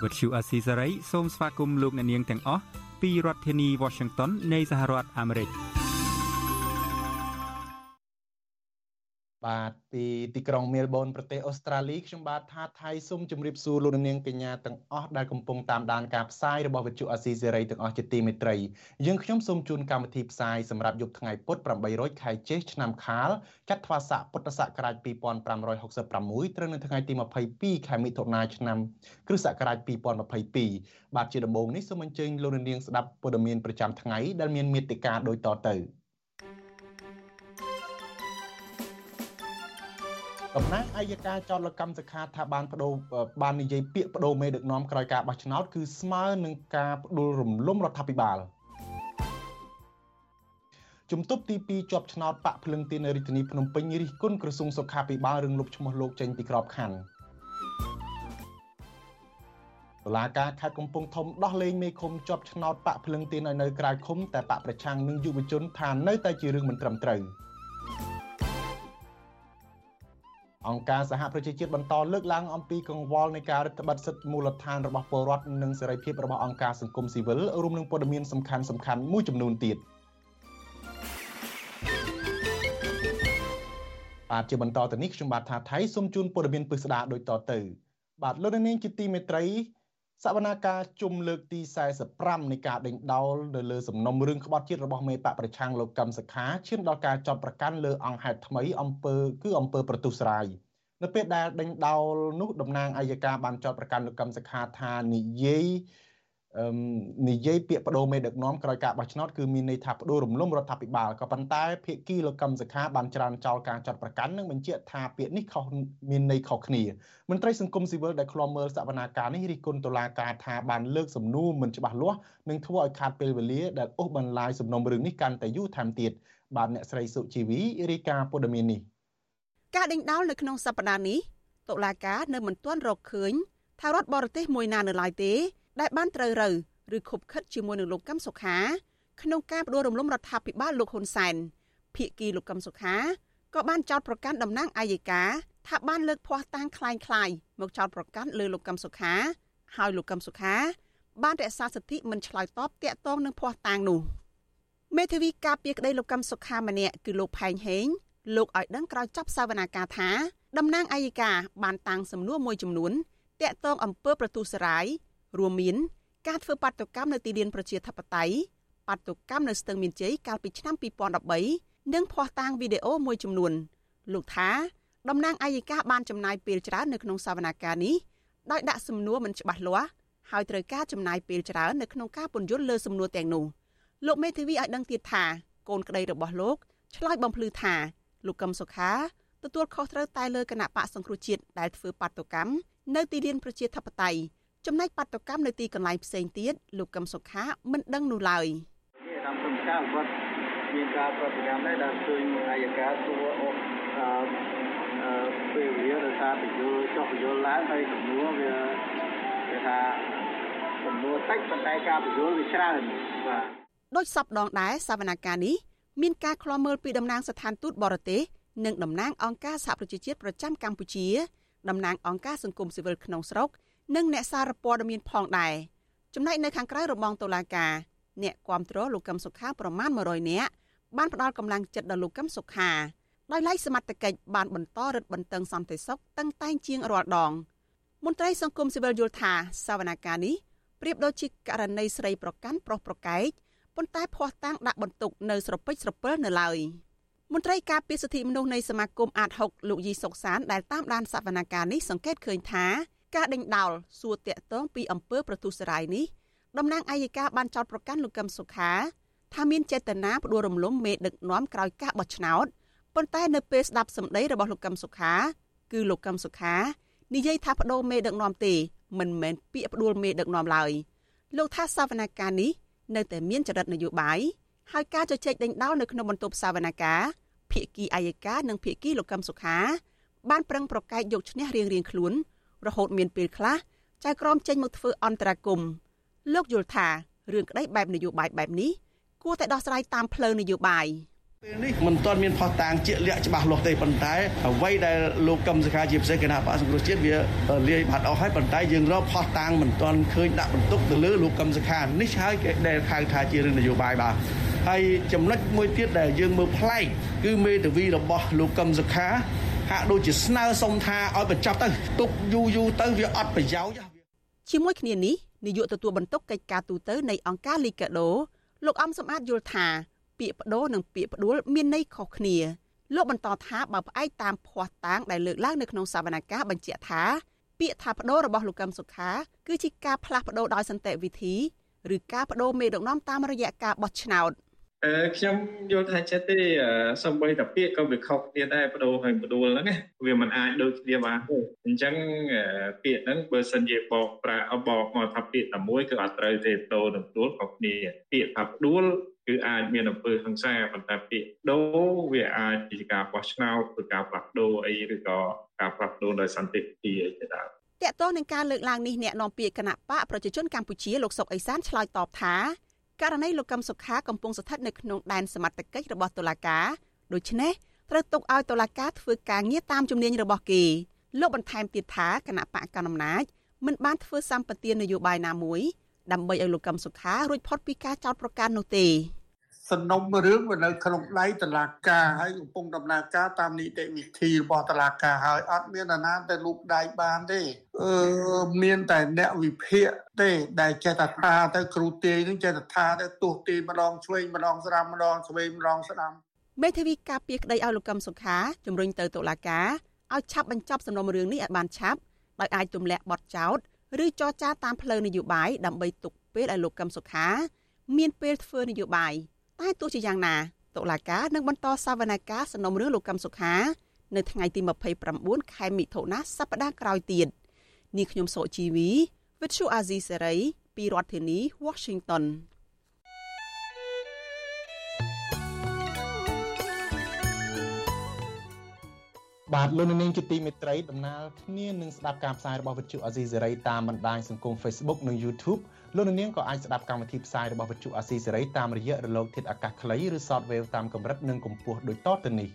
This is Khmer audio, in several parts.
ភាសាខ្មែរ Vuthu Azizi Serai សូមស្វាគមន៍លោកអ្នកនាងទាំងអស់ពីរដ្ឋធានី Washington នៃសហរដ្ឋអាមេរិក។ បាទពីទីក្រុងមែលប៊នប្រទេសអូស្ត្រាលីខ្ញុំបាទថាថៃសូមជម្រាបសួរលោកនាងកញ្ញាទាំងអស់ដែលកំពុងតាមដានការផ្សាយរបស់វិទ្យុអាស៊ីសេរីទាំងអស់ជាទីមេត្រីយើងខ្ញុំសូមជូនកម្មវិធីផ្សាយសម្រាប់យប់ថ្ងៃពុធ800ខែចេសឆ្នាំខាលចត្វាស័កពុទ្ធសករាជ2566ត្រូវនៅថ្ងៃទី22ខែមិថុនាឆ្នាំគ្រិស្តសករាជ2022បាទជាដំបូងនេះសូមអញ្ជើញលោកនាងស្ដាប់ព័ត៌មានប្រចាំថ្ងៃដែលមានមេត្តាដូចតទៅ តំណាងអัยការចោតលកម្មសខាថាបានបដូរបាននិយាយពាក្យបដូរមេដឹកនាំក្រោយការបោះឆ្នោតគឺស្មើនឹងការផ្ដួលរំលំរដ្ឋាភិបាលជំទប់ទី2ជាប់ឆ្នោតបាក់ភ្លឹងទីនរាជធានីភ្នំពេញរិះគន់ក្រសួងសុខាភិបាលរឿងលុបឈ្មោះលោកចេញពីក្របខ័ណ្ឌតុលាការខេត្តកំពង់ធំដោះលែងមេឃុំជាប់ឆ្នោតបាក់ភ្លឹងទីនឲ្យនៅក្រៅឃុំតែបាក់ប្រឆាំងនឹងយុវជនថានៅតែជារឿងមិនត្រឹមត្រូវ។ អង្គការសហប្រជាជាតិបន្តលើកឡើងអំពីកង្វល់នៃការរដ្ឋបတ်សិទ្ធិមូលដ្ឋានរបស់ពលរដ្ឋនិងសេរីភាពរបស់អង្គការសង្គមស៊ីវិលរួមនឹងព័ត៌មានសំខាន់សំខាន់មួយចំនួនទៀតបាទជាបន្តទៅនេះខ្ញុំបាទថាថៃសូមជូនព័ត៌មានពិស្ដាដូចតទៅបាទលោកនាងជាទីមេត្រី សវនាការជុំលើកទី45នៃការដេញដោលនៅលើសំណុំរឿងក្បត់ជាតិរបស់មេបកប្រឆាំងលោកកឹមសុខាឈានដល់ការចាប់ប្រកាន់លើអង្គហេតុថ្មីអំពើគឺអំពើប្រទុស្រាយនៅពេលដែលដេញដោលនោះតំណាងអัยការបានចោទប្រកាន់លោកកឹមសុខាថានិយាយ និយាយពាក្យបដូរមេដឹកនាំក្រោយការបោះឆ្នោតគឺមានន័យថាបដូររំលំរដ្ឋាភិបាលក៏ប៉ុន្តែភាគីលោកកឹមសុខាបានច្រានចោលការចាត់ប្រកាន់និងបញ្ជាក់ថាពាក្យនេះខុសមានន័យខុសគ្នាមន្ត្រីសង្គមស៊ីវិលដែលឃ្លាំមើលសវនាការនេះរិះគន់តុលាការថាបានលើកសំណួរមិនច្បាស់លាស់និងធ្វើឲ្យខាតពេលវេលាដែលអូសបន្លាយសំណុំរឿងនេះកាន់តែយូរថែមទៀតបាទអ្នកស្រីសុជីវីរាយការណ៍ព័ត៌មាននេះការដេញដោលនៅក្នុងសប្តាហ៍នេះតុលាការនៅមិនទាន់រកឃើញថារដ្ឋបរទេសមួយណានៅឡើយទេ ដែលបានត្រូវរើឬខົບខិតជាមួយនឹងលោកកឹមសុខាក្នុងការបដិរំលំរដ្ឋាភិបាលលោកហ៊ុនសែនភៀកគីលោកកឹមសុខាក៏បានចោទប្រកាន់តំណាងអាយកាថាបានលើកភ័ស្តុតាងคล้ายៗមកចោទប្រកាន់លើលោកកឹមសុខាហើយលោកកឹមសុខា បានរក្សាសិទ្ធិមិនឆ្លើយតបតាក់ទងនឹងភ័ស្តុតាងនោះមេធាវីការពារក្តីលោកកឹមសុខាម្នាក់គឺលោកផែងហេងលោកឲ្យដឹងក្រោយចប់សវនាការថាតំណាងអាយកាបានតាំងសំណួរមួយចំនួនតាក់ទងអំពើប្រទូសរាយ រួមមានការធ្វើបាតុកម្មនៅទីលានប្រជាធិបតេយ្យបាតុកម្មនៅស្ទឹងមានជ័យកាលពីឆ្នាំ2013និងភ័ស្តុតាងវីដេអូមួយចំនួន លោកថាតំណាងអាយកាបានចំណាយពេលច្រើននៅក្នុងសវនាការនេះដោយដាក់សំណួរមិនច្បាស់លាស់ហើយត្រូវការចំណាយពេលច្រើននៅក្នុងការពន្យល់លើសំណួរទាំងនោះលោកមេធាវីឲ្យដឹងទៀតថាកូនក្តីរបស់លោកឆ្លើយបំភ្លឺថាលោកកឹមសុខាទទួលខុសត្រូវតែលើគណៈបកសង្គ្រោះជាតិដែលធ្វើបាតុកម្មនៅទីលានប្រជាធិបតេយ្យ ចំណែកបាតុកម្មនៅទីកន្លែងផ្សេងទៀតលោកកឹមសុខាមិនដឹងនោះឡើយតាមសំខាន់គាត់មានការប្រតិកម្មដែរដែលឃើញអាយកាសួរអូអឺពេលវាដោយសារពយល់ចុះពយល់ឡើងហើយចំនួនវាគេថាចំនួនតិចប៉ុន្តែការពយល់វាច្រើនបាទដោយសពដងដែរសវនកម្មនេះមានការខ្លាំមើលពីតំណាងស្ថានទូតបរទេសនិងតំណាងអង្គការសហប្រជាជាតិប្រចាំកម្ពុជាតំណាងអង្គការសង្គមស៊ីវិលក្នុងស្រុក និងអ្នកសារព័ត៌មានផងដែរចំណែកនៅខាងក្រៅរបងតុលាការអ្នកគាំទ្រលោកកឹមសុខាប្រមាណ100នាក់បានផ្ដល់កម្លាំងចិត្តដល់លោកកឹមសុខាដោយឡែកសមត្ថកិច្ចបានបន្តរឹតបន្តឹងសន្តិសុខតឹងតែងជាងរាល់ដងមន្ត្រីសង្គមស៊ីវិលយល់ថាសវនកម្មនេះប្រៀបដូចជាករណីស្រីប្រកាន់ប្រុសប្រកែកប៉ុន្តែភ័ស្តុតាងដាក់បន្ទុកនៅស្រពេចស្រពិលនៅឡើយមន្ត្រីការពារសិទ្ធិមនុស្សនៃសមាគមអាត6លោកយីសុកសានដែលតាមដានសវនកម្មនេះសង្កេតឃើញថា ការដេញដោលសួរតាក់ទងពីអំពើប្រទុសរាយនេះតំណាងអាយកាបានចោទប្រកាន់លោកកឹមសុខាថាមានចេតនាផ្ដួលរំលំមេដឹកនាំក្រោយការបោះឆ្នោតប៉ុន្តែនៅពេលស្ដាប់សម្ដីរបស់លោកកឹមសុខា គឺលោកកឹមសុខានិយាយថាបដូរមេដឹកនាំទេមិនមែនពាក្យផ្ដួលមេដឹកនាំឡើយលោកថាសវនកម្មនេះនៅតែមានចរិតនយោបាយហើយការជជែកដេញដោលនៅក្នុងបន្ទប់សវនកម្មភាគីអាយកានិងភាគីលោកកឹមសុខា បានប្រឹងប្រកែកយកឈ្នះរៀងៗខ្លួន រហូតមានពេលខ្លះចៅក្រមចេញមកធ្វើអន្តរាគមលោកយល់ថារឿងក្តីបែបនយោបាយបែបនេះគួរតែដោះស្រាយតាមផ្លូវនយោបាយពេលនេះមិនទាន់មានផុសតាងជាក់លាក់ច្បាស់លាស់ទេប៉ុន្តែអ្វីដែលលោកកឹមសុខាជាពិសេសគណៈបកសង្គ្រោះជាតិវាលាយបាត់អស់ហើយប៉ុន្តែយើងរកផុសតាងមិនទាន់ឃើញដាក់បន្ទុកទៅលើលោកកឹមសុខានេះហើយគេដែលហៅថាជារឿងនយោបាយបាទហើយចំណុចមួយទៀតដែលយើងមើលប្លែកគឺមេធាវីរបស់លោកកឹមសុខា ហាក់ដូចជាស្នើសុំថាឲ្យបញ្ចប់ទៅទុកយូរយូរទៅវាអត់ប្រយោជន៍ជាមួយគ្នានេះនាយកទទួលបន្ទុកកិច្ចការទូតនៃអង្គការលីកាដូលោកអំសំអាតយល់ថាពាក្យបដូរនិងពាក្យផ្ដួលមានន័យខុសគ្នាលោកបន្តថាបើផ្អែកតាមភ័ស្តុតាងដែលលើកឡើងនៅក្នុងសវនកម្មបញ្ជាក់ថាពាក្យថាបដូររបស់លោកកឹមសុខាគឺជាការផ្លាស់ប្ដូរដោយសន្តិវិធីឬការបដូរមេដឹកនាំតាមរយៈការបោះឆ្នោត អឺខ្ញុំយល់ថាចិត្តទេសំបីតាពាក្យក៏វាខុសគ្នាដែរបដូរហើយបដូរហ្នឹងណាវាមិនអាចដូចគ្នាបានទេអញ្ចឹងពាក្យហ្នឹងបើសិនជាបកប្រាបកមកថាពាក្យតែមួយគឺអត់ត្រូវទេបដូរនិងបដូរខុសគ្នាពាក្យថាបដូរគឺអាចមានអំពើហិង្សាប៉ុន្តែពាក្យដូរវាអាចជាការបោះឆ្នោតឬការផ្លាស់ប្ដូរអីឬក៏ការផ្លាស់ប្ដូរដោយសន្តិវិធីអីជាដើមតកតោះនឹងការលើកឡើងនេះអ្នកនាំពាក្យគណៈបកប្រជាជនកម្ពុជាលោកសុកអេសានឆ្លើយតបថា ករណីលោកកឹមសុខាកំពុងស្ថិតនៅក្នុងដែនសមត្ថកិច្ចរបស់តុលាការដូច្នេះត្រូវទុកឲ្យតុលាការធ្វើការងារតាមជំនាញរបស់គេលោកបន្ថែមទៀតថាគណៈបកកណ្ដាលអំណាចមិនបានធ្វើសម្បទាននយោបាយណាមួយដើម្បីឲ្យលោកកឹមសុខារួចផុតពីការចោទប្រកាន់នោះទេ សំណុំរឿងវានៅក្នុងដៃតឡាការហើយកំពុងដំណើរការតាមនីតិវិធីរបស់តឡាការហើយអត់មានអាណាទៅលូកដៃបានទេអឺមានតែអ្នកវិភាគទេដែលចេះតែថាទៅគ្រូទាយនឹងចេះតែថាទៅទោះទាយម្ដងឆ្វេងម្ដងស្ដាំម្ដងឆ្វេងម្ដងស្ដាំមេធាវីការពារក្តីឲ្យលោកកឹមសុខាជំរុញទៅតុលាការឲ្យឆាប់បញ្ចប់សំណុំរឿងនេះឲ្យបានឆាប់ដោយអាចទម្លាក់បទចោទឬចរចាតាមផ្លូវនយោបាយដើម្បីទុកពេលឲ្យលោកកឹមសុខា មានពេលធ្វើនយោបាយ តែទោះជាយ៉ាងណាតុលាការនឹងបន្តសវនកម្មសំណុំរឿងលោកកឹមសុខា នៅថ្ងៃទី29ខែមិថុនាសប្តាហ៍ក្រោយទៀតនាងខ្ញុំសុជីវីវិទ្យុអាស៊ីសេរីពីរដ្ឋធានី Washington បាទលោកនាងជាទីមេត្រីដំណើរគ្នានឹងស្ដាប់ការផ្សាយរបស់វិទ្យុអាស៊ីសេរីតាមបណ្ដាញសង្គម Facebook និង YouTube លោកនាងក៏អាចស្ដាប់កម្មវិធីផ្សាយរបស់វិទ្យុអាស៊ីសេរីតាមរយៈរលកធាតុអាកាសខ្លីឬ Shortwave តាមកម្រិតនិងកម្ពស់ដូចតទៅនេះ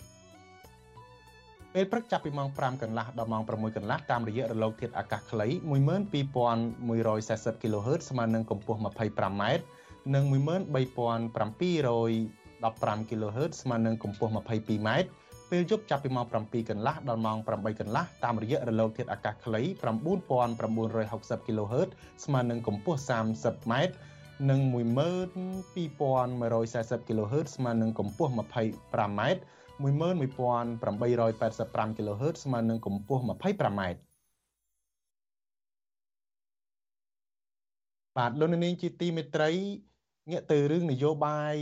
ពេលព្រឹកចាប់ពីម៉ោង5កន្លះដល់ម៉ោង6កន្លះតាមរយៈរលកធាតុអាកាសខ្លី12140 kHz ស្មើនឹងកម្ពស់ 25m និង13715 kHz ស្មើនឹងកម្ពស់ 22m ពេលយប់ចាប់ពីម៉ោង7កន្លះដល់ម៉ោង8កន្លះតាមរយៈរលកធាតុអាកាសខ្លី9960 kHz ស្មើនឹងកម្ពស់ 30m និង12140 kHz ស្មើនឹងកម្ពស់ 25m 11885 kHz ស្មើនឹងកម្ពស់ 25m បាទលោកនាងជាទីមេត្រី ងាកទៅរឿងនយោបាយ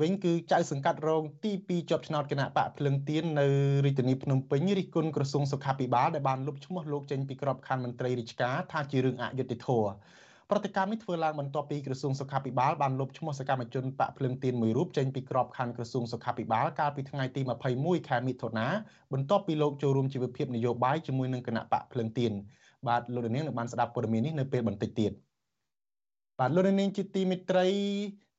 វិញគឺចៅសង្កាត់រងទី2ជាប់ឆ្នោតគណៈបកភ្លឹងទៀននៅរាជធានីភ្នំពេញរិះគន់ក្រសួងសុខាភិបាលដែលបានលុបឈ្មោះលោកចេញពីក្របខ័ណ្ឌមន្ត្រីរាជការថាជារឿងអយុត្តិធម៌ប្រតិកម្មនេះធ្វើឡើងបន្ទាប់ពីក្រសួងសុខាភិបាលបានលុបឈ្មោះសកម្មជនបកភ្លឹងទៀនមួយរូបចេញពីក្របខ័ណ្ឌក្រសួងសុខាភិបាលកាលពីថ្ងៃទី21ខែមិថុនាបន្ទាប់ពីលោកចូលរួមជីវភាពនយោបាយជាមួយនឹងគណៈបកភ្លឹងទៀនបាទលោកនាងនឹងបានស្ដាប់ព័ត៌មាននេះនៅពេលបន្តិចទៀត បាទលោកនាងជាទីមិត្តរី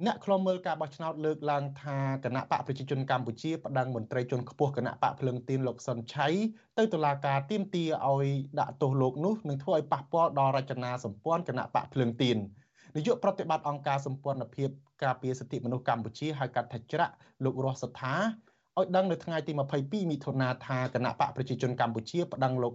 អ្នកខ្លំមើលការបោះឆ្នោតលើកឡើងថាគណៈបកប្រជាជនកម្ពុជាប្តឹងមន្ត្រីជាន់ខ្ពស់គណៈបកភ្លឹងទៀនលោកសុនឆៃទៅតុលាការទាមទារឲ្យដាក់ទោសលោកនោះនឹងធ្វើឲ្យប៉ះពាល់ដល់រចនាសម្ព័ន្ធគណៈបកភ្លឹងទៀននាយកប្រតិបត្តិអង្គការសម្ព័ន្ធភាពការពារសិទ្ធិមនុស្សកម្ពុជាហៅកាត់ថាច្រាក់លោករស់សថាឲ្យដឹងនៅថ្ងៃទី22មិថុនាថាគណៈបកប្រជាជនកម្ពុជាប្តឹងលោក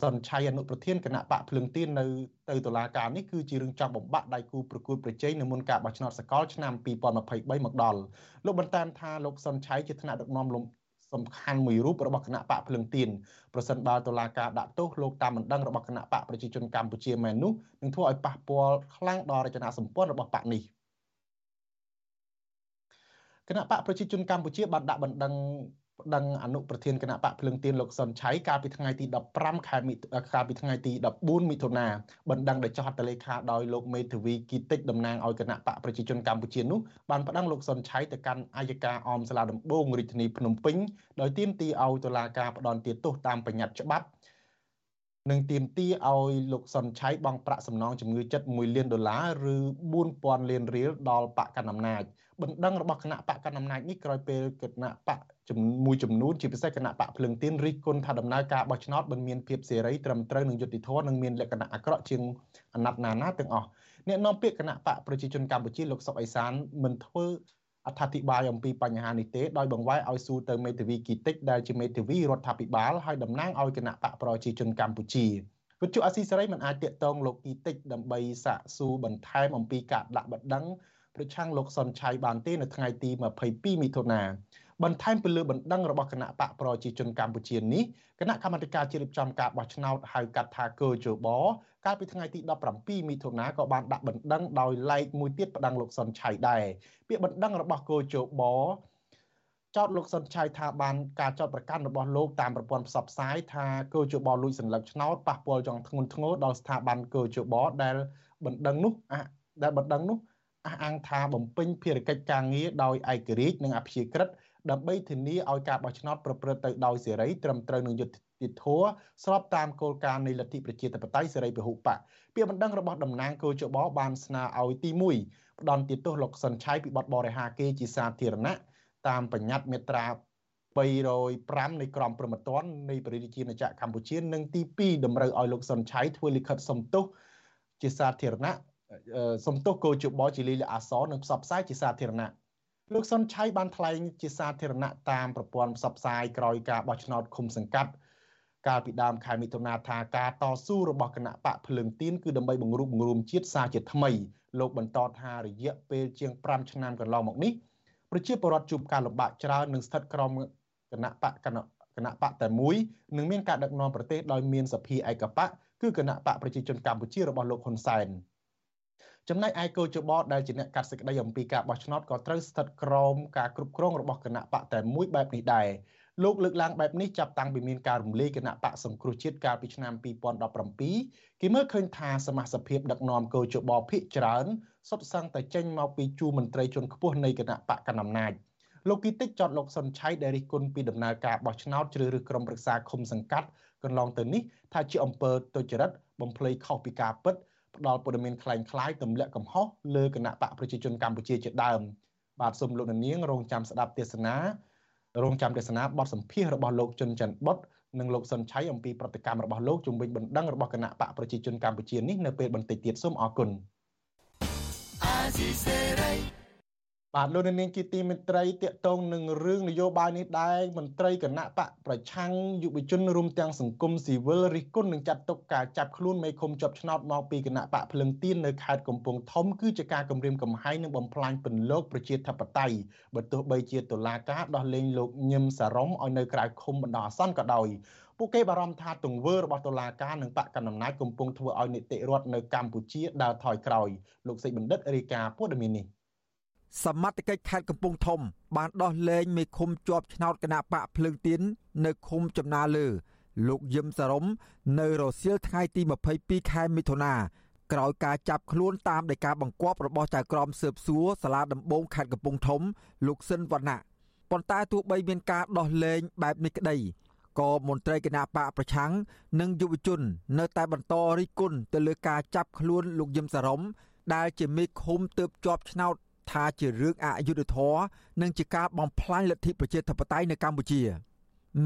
សុនឆៃអនុប្រធានគណៈបកភ្លឹងទៀននៅទៅតុលាការនេះគឺជារឿងចំបំបាក់ដៃគូប្រកួតប្រជែងនៅមុនការបោះឆ្នោតសកលឆ្នាំ2023មកដល់លោកបន្តថាលោកសុនឆៃជាថ្នាក់ដឹកនាំលំសំខាន់មួយរូបរបស់គណៈបកភ្លឹងទៀនប្រសិនបើតុលាការដាក់ទោសលោកតាមបណ្ដឹងរបស់គណៈបកប្រជាជនកម្ពុជាមែននោះនឹងធ្វើឲ្យប៉ះពាល់ខ្លាំងដល់រចនាសម្ព័ន្ធរបស់បកនេះគណៈបកប្រជាជនកម្ពុជាបានដាក់បណ្ដឹង ប្តឹងអនុប្រធានគណៈបកភ្លឹងទៀនលោកសុនឆៃកាលពីថ្ងៃទី15ខែមិកាលពីថ្ងៃទី14មិថុនាបណ្ដឹងដោយចុះហត្ថលេខាដោយលោកមេធាវីគីតិចតំណាងឲ្យគណៈបកប្រជាជនកម្ពុជានោះបានប្តឹងលោកសុនឆៃទៅកាន់អัยការអមសាលាដំបងរាជធានីភ្នំពេញដោយទាមទារឲ្យតុលាការផ្តន្ទាទោសតាមបញ្ញត្តិច្បាប់និងទាមទារឲ្យលោកសុនឆៃបង់ប្រាក់សំណងជំងឺចិត្ត1លានដុល្លារឬ4000លានរៀលដល់បកកណ្ដាលអំណាចបណ្ដឹងរបស់គណៈបកកណ្ដាលអំណាចនេះក្រោយពេលគណៈបក មួយចំនួនជាពិសេសគណៈបកភ្លឹងទៀនរិះគន់ថាដំណើរការបោះឆ្នោតមិនមានភាពសេរីត្រឹមត្រូវនិងយុត្តិធម៌និងមានលក្ខណៈអាក្រក់ជាងអាណត្តិណាណាទាំងអស់អ្នកនាំពាក្យគណៈបកប្រជាជនកម្ពុជាលោកសុកអេសានមិនធ្វើអត្ថាធិប្បាយអំពីបញ្ហានេះទេដោយបង្វែរឲ្យសួរទៅមេធាវីគីតិចដែលជាមេធាវីរដ្ឋាភិបាលហើយតំណាងឲ្យគណៈបកប្រជាជនកម្ពុជាវិទ្យុអស៊ីសេរីមិនអាចតាក់ទងលោកគីតិចដើម្បីសាកសួរបន្ថែមអំពីការដាក់បដិងប្រឆាំងលោកសុនឆៃបានទេនៅថ្ងៃទី22មិថុនា បន្ថែមពីលើបណ្ដឹងរបស់គណៈបកប្រជាជនកម្ពុជានេះគណៈកម្មាធិការជ្រៀបចំការបោះឆ្នោតហៅកាត់ថាកើជបកាលពីថ្ងៃទី17មិថុនាក៏បានដាក់បណ្ដឹងដោយឡែកមួយទៀតប្តឹងលោកសុនឆៃដែរពាក្យបណ្ដឹងរបស់កើជបចោតលោកសុនឆៃថាបានការចោតប្រកាន់របស់លោកតាមប្រព័ន្ធផ្សព្វផ្សាយថាកើជបលួចសัญลักษณ์ឆ្នោតប៉ះពាល់ចង់ធ្ងន់ធ្ងរដល់ស្ថាប័នកើជបដែលបណ្ដឹងនោះដែលបណ្ដឹងនោះអះអាងថាបំពេញភារកិច្ចការងារដោយឯករាជ្យនិងអព្យាក្រឹត ដើម្បីធានាឲ្យការបោះឆ្នោតប្រព្រឹត្តទៅដោយសេរីត្រឹមត្រូវនឹងយុត្តិធម៌ស្របតាមគោលការណ៍នៃលទ្ធិប្រជាធិបតេយ្យសេរីពហុបកពាក្យបណ្ដឹងរបស់តំណាងគោចបបានស្នើឲ្យទី1ផ្ដន់ទោសលោកសុនឆៃពីបទបរិហាគេជាសាធារណៈតាមបញ្ញត្តិមាត្រា305នៃក្រមព្រហ្មទណ្ឌនៃព្រះរាជាណាចក្រកម្ពុជានិងទី2តម្រូវឲ្យលោកសុនឆៃធ្វើលិខិតសំទោសជាសាធារណៈសំទោសគោជបជាលីលអសរនិងផ្សព្វផ្សាយជាសាធារណៈ លោកសុនឆៃបានថ្លែងជាសាធារណៈតាមប្រព័ន្ធផ្សព្វផ្សាយក្រោយការបោះឆ្នោតឃុំសង្កាត់កាលពីដើមខែមិថុនាថាការតស៊ូរបស់គណៈបកភ្លើងទៀនគឺដើម្បីបង្រួបបង្រួមជាតិសាជាថ្មីលោកបន្តថារយៈពេលជាង5ឆ្នាំកន្លងមកនេះប្រជាពលរដ្ឋជួបការលំបាកច្រើននិងស្ថិតក្រោមគណៈបកគណៈបកតែមួយនិងមានការដឹកនាំប្រទេសដោយមានសភាឯកបកគឺគណៈបកប្រជាជនកម្ពុជារបស់លោកហ៊ុនសែន។ ចំណែកឯកោជបដែលជាអ្នកកាត់សេចក្តីអំពីការបោះឆ្នោតក៏ត្រូវស្ថិតក្រោមការគ្រប់គ្រងរបស់គណៈបកតែមួយបែបនេះដែរលោកលើកឡើងបែបនេះចាប់តាំងពីមានការរំលាយគណៈបកសង្គ្រោះជាតិកាលពីឆ្នាំ2017គេមើលឃើញថាសមាជិកភាពដឹកនាំកោជបភិកច្រើនសុទ្ធសឹងតែចេញមកពីជួរមន្ត្រីជាន់ខ្ពស់នៃគណៈបកកណ្ដាលអំណាចលោកគីតិចចោតលោកសុនឆៃដែលរិះគន់ពីដំណើរការបោះឆ្នោតជ្រើសរើសក្រុមប្រឹក្សាឃុំសង្កាត់កន្លងទៅនេះថាជាអំពើទុច្ចរិតបំភ្លៃខុសពីការពិត ផ្ដល់ព័ត៌មានคล้ายៗទម្លាក់កំហុសលើគណៈបកប្រជាជនកម្ពុជាជាដើមបាទសូមលោកនាងរងចាំស្ដាប់ទេសនារងចាំទេសនាបទសម្ភាសរបស់លោកជុនច័ន្ទបុតនិងលោកសុនឆៃអំពីប្រតិកម្មរបស់លោកជំវិញបណ្ដឹងរបស់គណៈបកប្រជាជនកម្ពុជានេះនៅពេលបន្តិចទៀតសូមអរគុណ បាទលោកនាងជាទីមេត្រីតកតងនឹងរឿងនយោបាយនេះដែរមន្ត្រីគណៈបកប្រឆាំងយុវជនរួមទាំងសង្គមស៊ីវិលរិះគន់នឹងចាត់ទុកការចាប់ខ្លួនមេឃុំជាប់ឆ្នោតមកពីគណៈបកភ្លឹងទៀននៅខេត្តកំពង់ធំគឺជាការគំរាមកំហែងនិងបំផ្លាញពន្លកប្រជាធិបតេយ្យបើទោះបីជាតុលាការដោះលែងលោកញឹមសារ៉ុមឲ្យនៅក្រៅឃុំបណ្ដោះអាសន្នក៏ដោយពួកគេបារម្ភថាទង្វើរបស់តុលាការនិងបកកណ្ដាលអំណាចកំពុងធ្វើឲ្យនីតិរដ្ឋនៅកម្ពុជាដើរថយក្រោយលោកសេចបណ្ឌិតរាយការណ៍ព័ត៌មាននេះ សមត្ថកិច្ចខេត្តកំពង់ធំ បានដោះលែងមេឃុំជាប់ឆ្នោតគណៈបកភ្លើងទៀននៅឃុំចំណាលើ លោកយឹមសារ៉ុមនៅរសៀលថ្ងៃទី22ខែមិថុនាក្រោយការចាប់ខ្លួនតាមដីកាបង្គាប់របស់ចៅក្រមស៊ើបសួរសាលាដំបងខេត្តកំពង់ធំ លោកស៊ិនវណ្ណៈប៉ុន្តែទោះបីមានការដោះលែងបែបនេះក្តីក៏មន្ត្រីគណៈបកប្រឆាំងនិងយុវជន នៅតែបន្តរិះគន់ទៅលើការចាប់ខ្លួនលោកយឹមសារ៉ុមដែលជាមេឃុំទើបជាប់ឆ្នោត ថាជារឿងអយុត្តិធម៌និងជាការបំផ្លាញលទ្ធិប្រជាធិបតេយ្យនៅកម្ពុជា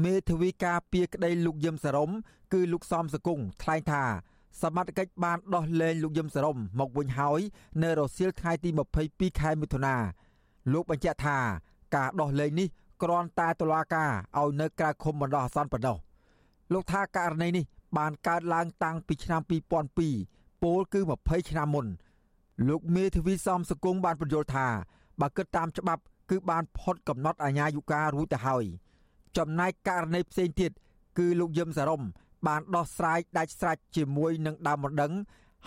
មេធាវីការពារក្តីលោកយឹមសារ៉ុមគឺលោកសំសកុងថ្លែងថាសមត្ថកិច្ចបានដោះលែងលោកយឹមសារ៉ុមមកវិញហើយនៅរសៀលថ្ងៃទី22ខែមិថុនាលោកបញ្ជាក់ថាការដោះលែងនេះគ្រាន់តែតុលាការឲ្យនៅក្រៅឃុំបណ្ដោះអាសន្នប៉ុណ្ណោះលោកថាករណីនេះបានកើតឡើងតាំងពីឆ្នាំ2002ពោលគឺ20ឆ្នាំមុន លោកមេធាវីសំសកុងបានបញ្យល់ថាបើគិតតាមច្បាប់គឺបានផុតកំណត់អាញាយុការួចទៅហើយចំណែកករណីផ្សេងទៀតគឺលោកយឹមសារ៉ុមបានដោះស្រាយដាច់ស្រេចជាមួយនឹងដើមម្ដង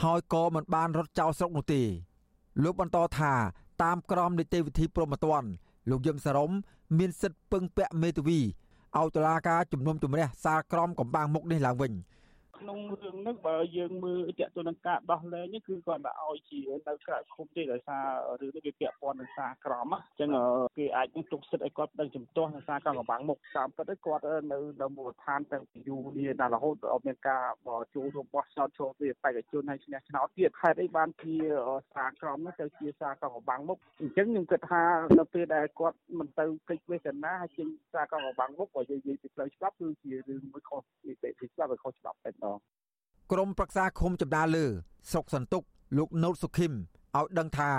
ហើយក៏មិនបានរត់ចោលស្រុកនោះទេលោកបន្តថាតាមក្រមនីតិវិធីព្រហ្មទណ្ឌលោកយឹមសារ៉ុំមានសិទ្ធិពឹងពាក់មេធាវីឲ្យតុលាការជំនុំជម្រះសាលក្រមកំបាំងមុខនេះឡើងវិញ។ ក្នុងរឿងនេះបើយើងមើលតាក់ទងនឹងការដោះលែងនេះគឺគាត់ដាក់ឲ្យជានៅក្រៅឃុំទេដោយសាររឿងនេះវាពាក់ព័ន្ធនឹងសារក្រមអញ្ចឹងគេអាចនឹងទុកសិទ្ធិឲ្យគាត់ដឹងចំទាស់នឹងសារក្រមកំបាំងមុខតាមពិតគាត់នៅនៅមូលដ្ឋានទាំងពីយូរនេះដល់រហូតដល់មានការបចូលរួមបោះឆ្នោតចូលពីបេក្ខជនហើយឈ្នះឆ្នោតទៀតហេតុអីបានជាសារក្រមនេះទៅជាសារក្រមកំបាំងមុខអញ្ចឹងខ្ញុំគិតថានៅពេលដែលគាត់មិនទៅកិច្ចវេទនាហើយចេញសារក្រមកំបាំងមុខបើនិយាយពីផ្លូវច្បាប់គឺជារឿងមួយខុសពីច្បាប់ខុសច្បាប់តែម្ដងក្រមប្រឹក្សាឃុំចម្ដាលើស្រុកសន្ទុក លោកណូតសុខឹមឲ្យដឹងថា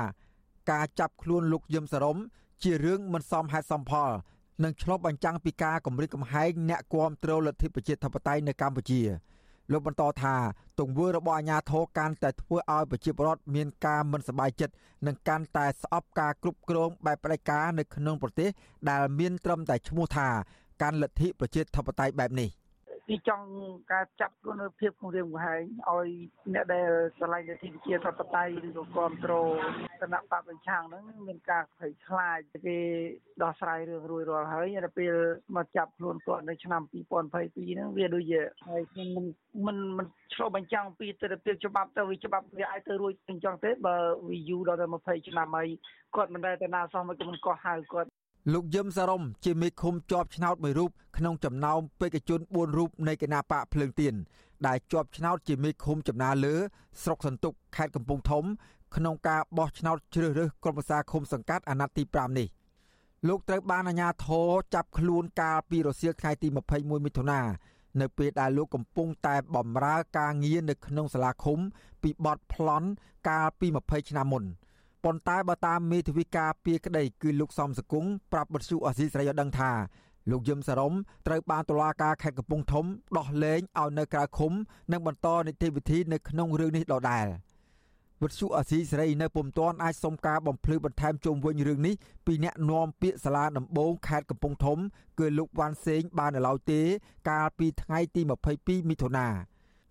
ការចាប់ខ្លួនលោកយឹមសរំ ជារឿងមិនសមហេតុសមផលនិងឆ្លុះបញ្ចាំងពីការគម្រិតកំហែងអ្នកគាំទ្រលទ្ធិប្រជាធិបតេយ្យនៅកម្ពុជាលោកបន្តថាទង្វើរបស់អាជ្ញាធរកាន់តែធ្វើឲ្យប្រជាពលរដ្ឋមានការមិនសប្បាយចិត្តនិងកាន់តែស្អប់ការគ្រប់គ្រងបែបផ្ដាច់ការនៅក្នុងប្រទេសដែលមានត្រឹមតែឈ្មោះថាកាន់លទ្ធិប្រជាធិបតេយ្យបែបនេះ។ ទីចង់ការចាប់ខ្លួននៅភាពគម្រាមកំហែងឲ្យអ្នកដែលឆ្លៃលទ្ធិប្រជាធិបតេយ្យឬក៏គ្រប់គ្រងគណៈបកប្រឆាំងហ្នឹងមានការភ័យខ្លាចគេដោះស្រាយរឿងរួចរាល់ហើយដល់ពេលមកចាប់ខ្លួនគាត់នៅឆ្នាំ2022ហ្នឹងវាដូចជាហើយខ្ញុំមិនមិនមិនឆ្លុះបញ្ចាំងពីទស្សនវិជ្ជាច្បាប់ទៅវាច្បាប់វាអាចទៅរួចអញ្ចឹងទេបើវាយូរដល់ទៅ20ឆ្នាំហើយគាត់មិនដែលទៅណាសោះមកមិនកោះហៅគាត់ លោកយឹមសារ៉ុំជាមេឃុំជាប់ឆ្នោតមួយរូបក្នុងចំណោមបេក្ខជន4រូបនៃគណៈបកភ្លើងទៀនដែលជាប់ឆ្នោតជាមេឃុំចំណាលើស្រុកសន្ទុកខេត្តកំពង់ធំ ក្នុងការបោះឆ្នោតជ្រើសរើសក្រុមប្រឹក្សាឃុំសង្កាត់អាណត្តិទី5នេះលោកត្រូវបានអាជ្ញាធរចាប់ខ្លួនកាលពីរសៀលថ្ងៃទី21មិថុនានៅពេលដែលលោកកំពុងតែបម្រើការងារនៅក្នុងសាលាឃុំពីបទប្លន់កាលពី20ឆ្នាំមុន។ ប៉ុន្តែបើតាមមេធាវីការពីក្តីគឺលោកសំសកុងប្រាប់បទសុអសីស្រីឲ្យដឹងថាលោកយឹមសារ៉ុំត្រូវបានតុលាការខេត្តកំពង់ធំដោះលែងឲ្យនៅក្រៅឃុំនិងបន្តនីតិវិធីនៅក្នុងរឿងនេះដដែលវត្ថុអសីសេរីនៅពុំទាន់អាចសុំការបំភ្លឺបន្ថែមជុំវិញរឿងនេះពីអ្នកនាំពាក្យសាលាដំបងខេត្តកំពង់ធំគឺលោកវ៉ាន់សេងបាននៅឡើយទេ កាលពីថ្ងៃទី22មិថុនា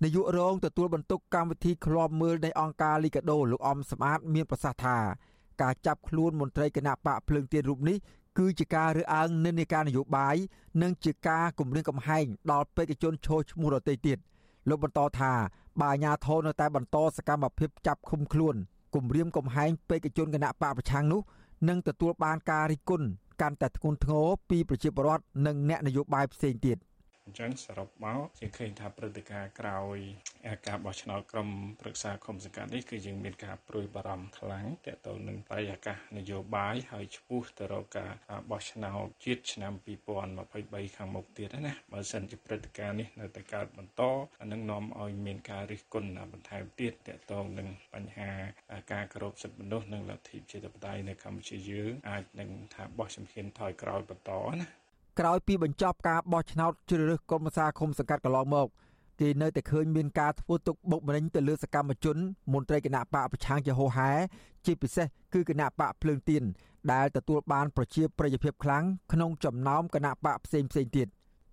នាយករងទទួលបន្ទុកកម្មវិធីឃ្លាំមើលនៃអង្គការលីកាដូលោកអំសំអាតមានប្រសាសន៍ថាការចាប់ខ្លួនមន្ត្រីគណៈបកភ្លើងទៀនរូបនេះគឺជាការរើសអើងនិន្នាការនយោបាយនិងជាការគំរាមកំហែងដល់បេក្ខជនឈរឈ្មោះរតីទៀតលោកបន្តថាបើអាញាធរនៅតែបន្តសកម្មភាពចាប់ឃុំខ្លួនគំរាមកំហែងបេក្ខជនគណៈបកប្រឆាំងនោះនឹងទទួលបានការរិះគន់កាន់តែធ្ងន់ធ្ងរពីប្រជាពលរដ្ឋនិងអ្នកនយោបាយផ្សេងទៀត។អ ញ្ចឹងសរុបមកជាឃើញថាព្រឹត្តិការណ៍ក្រោយការបោះឆ្នោតក្រុមប្រឹក្សាឃុំសង្កាត់នេះគឺយើងមានការព្រួយបារម្ភខ្លាំងទាក់ទងនឹងបរិយាកាសនយោបាយហើយឈ្មោះទៅរកការបោះឆ្នោតជាតិឆ្នាំ2023ខាងមុខទៀតណាបើសិនជាព្រឹត្តិការណ៍នេះនៅតែកើតបន្តអានឹងនាំឲ្យមានការរិះគន់បន្ថែមទៀតទាក់ទងនឹងបញ្ហាការគោរពសិទ្ធិមនុស្សនិងលទ្ធិប្រជាធិបតេយ្យនៅកម្ពុជាយើងអាចនឹងថាបោះជំហានថយក្រោយបន្តណា ក្រោយពីបញ្ចប់ការបោះឆ្នោតជ្រើសរើសក្រុមប្រឹក្សាឃុំសង្កាត់កន្លងមកគេនៅតែឃើញមានការធ្វើទុកបុកម្នេញទៅលើសកម្មជនមន្ត្រីគណៈបកប្រឆាំងជាហោហែជាពិសេសគឺគណៈបកភ្លើងទៀនដែលទទួលបានប្រជាប្រិយភាពខ្លាំងក្នុងចំណោមគណៈបកផ្សេងផ្សេងទៀត